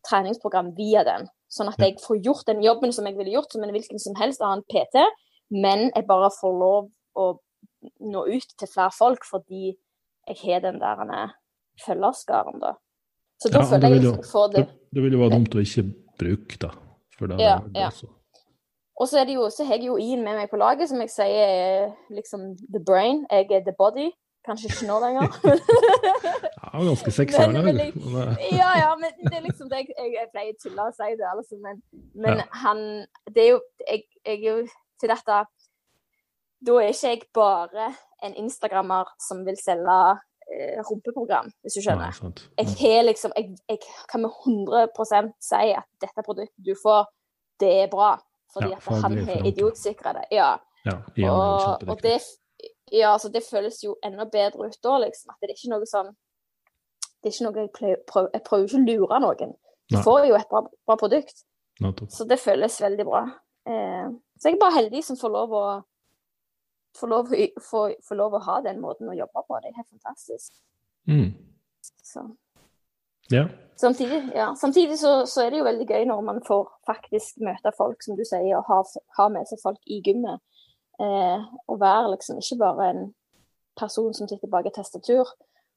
treningsprogram via den. Sånn at jeg får gjort den jobben som jeg ville gjort som en hvilken som helst annen PT, men jeg bare får lov å nå ut til flere folk fordi jeg har den der følgerskaren, da. Så da Ja, føler jeg liksom får det Det, vil jo være dumt å ikke bruke da. For det, Ja, det ja. også. Og så er det jo, så har jeg jo Ian med meg på laget, som jeg sier er liksom the brain. Jeg er the body. Kanskje ikke nå lenger. Ja, ganske er det men Men, ja, ja, men det er liksom det jeg, jeg, jeg pleier å tulle og si det, altså. Men, men Ja. han Det er jo jeg, jeg er jo til dette Da er ikke jeg bare en instagrammer som vil selge eh, rumpeprogram, hvis du skjønner. Nei, jeg har liksom jeg, jeg kan med 100% si at dette produktet du får, det er bra. Fordi Ja, at han har idiotsikra det. Ja. Ja, Og, og det, ja, så det føles jo enda bedre ut da, liksom. At det er ikke noe sånn Det er ikke noe jeg prøver, jeg prøver ikke å lure noen. Du Nei. får jo et bra, bra produkt. Nettopp. Så det føles veldig bra. Eh, så jeg er bare heldig som får lov å får lov, å- får, får lov å ha den måten å jobbe på. Det er helt fantastisk. Mm. Så. Ja. Samtidig, ja. Samtidig så, så er det jo veldig gøy når man får faktisk møte folk, som du sier, og ha, ha med seg folk i gymmet. Eh, å være liksom ikke bare en person som sitter bak et tastatur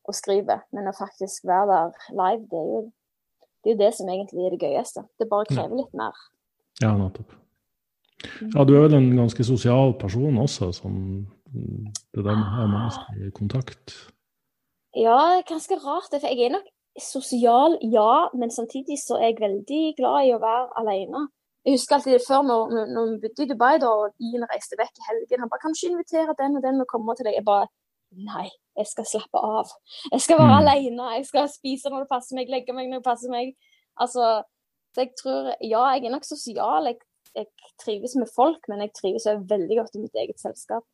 og skriver, men å faktisk være der live, det er jo det, er jo det som egentlig er det gøyeste. Det bare krever litt mer. ja, nettopp. Ja, du er vel en ganske sosial person også, mm, det der med å ha mennesker i kontakt. Ja, det er ganske rart, for jeg er nok sosial, ja, men samtidig så er jeg veldig glad i å være alene. Jeg husker alltid før når, når vi bodde i Dubai da, og Ian reiste vekk i helgen. Han bare 'Kan du ikke invitere den og den og komme til deg?' Jeg bare Nei, jeg skal slappe av. Jeg skal være Mm. alene. Jeg skal spise når det passer meg, legge meg når det passer meg. Altså, så jeg tror Ja, jeg er nok sosial. Jeg, jeg trives med folk, men jeg trives også veldig godt i mitt eget selskap.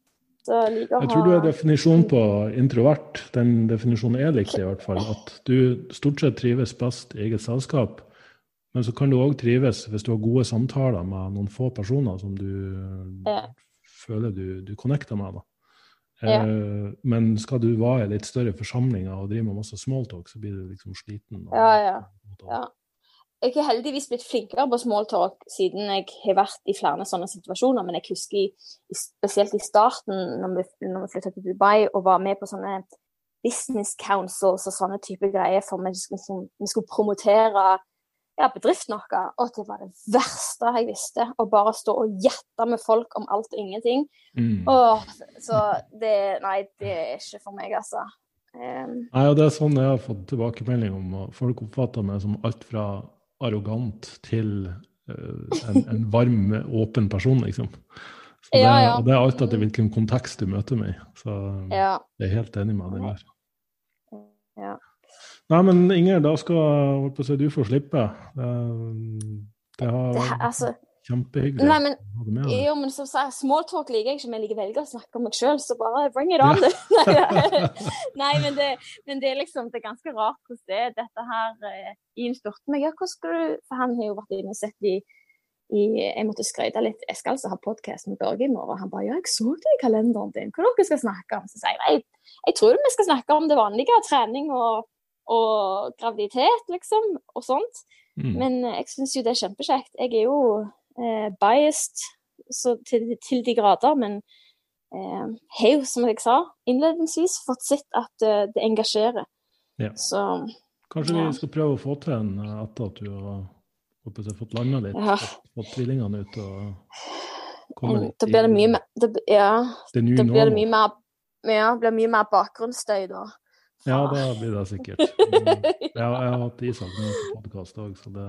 Så jeg å Jeg tror du er definisjonen på introvert. Den definisjonen er likte, i hvert fall. At du stort sett trives best i eget selskap. Men så kan du òg trives hvis du har gode samtaler med noen få personer som du Ja. føler du, du connecter med. Ja. Eh, men skal du være i litt større forsamlinger og drive med masse smalltalk, så blir du liksom sliten. og- Ja, ja. Jeg har heldigvis blitt flinkere på smalltalk siden jeg har vært i flere sånne situasjoner, men jeg husker spesielt i starten, når vi, når vi flytta til Dubai og var med på sånne business councils og sånne type greier, for vi skulle, vi skulle promotere ja, bedrift noe. Og det var det verste jeg visste. Å bare stå og gjette med folk om alt og ingenting. Mm. Og, så det Nei, det er ikke for meg, altså. Um, Nei, og det er sånn jeg har fått tilbakemelding om. og Folk oppfatter meg som alt fra arrogant til uh, en, en varm, åpen person, liksom. Så det, Ja, ja. Og det er alt etter hvilken kontekst du møter meg i. Så ja. jeg er helt enig med deg der. Ja. Nei, men Inger, da skal si, du få slippe. Det, det har Det, vært altså, kjempehyggelig nei, men med. Jo, men som sagt, smalltalk liker jeg ikke, men jeg veldig å snakke om meg sjøl, så bare bring it on, du. Nei, men, det, men det er liksom det er ganske rart hvordan det er dette her eh, Ian spurte meg ja, hvordan skal du For han har jo vært inne og sett i, i Jeg måtte skryte litt. Jeg skal altså ha podkast med Børge i morgen. Han bare ja, jeg så det i kalenderen din. Hva dere skal snakke om? Så sier jeg nei, jeg tror vi skal snakke om det vanlige. Trening og, og graviditet, liksom. Og sånt. Mm. Men eh, jeg syns jo det er kjempekjekt. Jeg er jo eh, biased så til, til de grader, men eh, har jo, som jeg sa innledningsvis, fått sett at eh, det engasjerer. Ja. Så Kanskje ja. vi skal prøve å få til en eh, etter at du har håper jeg, fått landa litt, Ja. fått, fått tvillingene ut og komme eh, litt da blir det mye mer det, Ja, det da blir det mye mer ja, blir mye mer bakgrunnsstøy da. Ja, det blir det sikkert. Jeg, har- jeg har hatt Isak med på podkast òg, så det,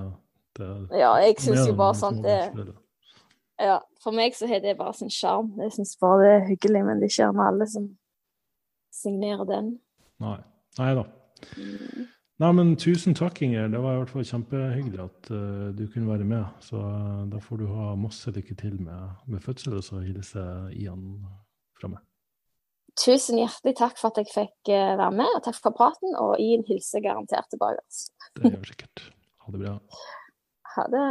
det Ja, jeg syns jo bare sånt det ja, For meg så har det bare sin sjarm. Jeg syns bare det er hyggelig, men det er ikke gjerne alle som signerer den. Nei. Nei da. Mm. Nei, men tusen takk, Inger. Det var i hvert fall kjempehyggelig at uh, du kunne være med. Så uh, da får du ha masse lykke til med, med fødsel, og så hilser Ian fra meg. Tusen hjertelig takk for at jeg fikk eh, være med, og takk for praten. Og gi en hilse garantert tilbake. altså. Det gjør vi sikkert. Ha det bra. Ha det.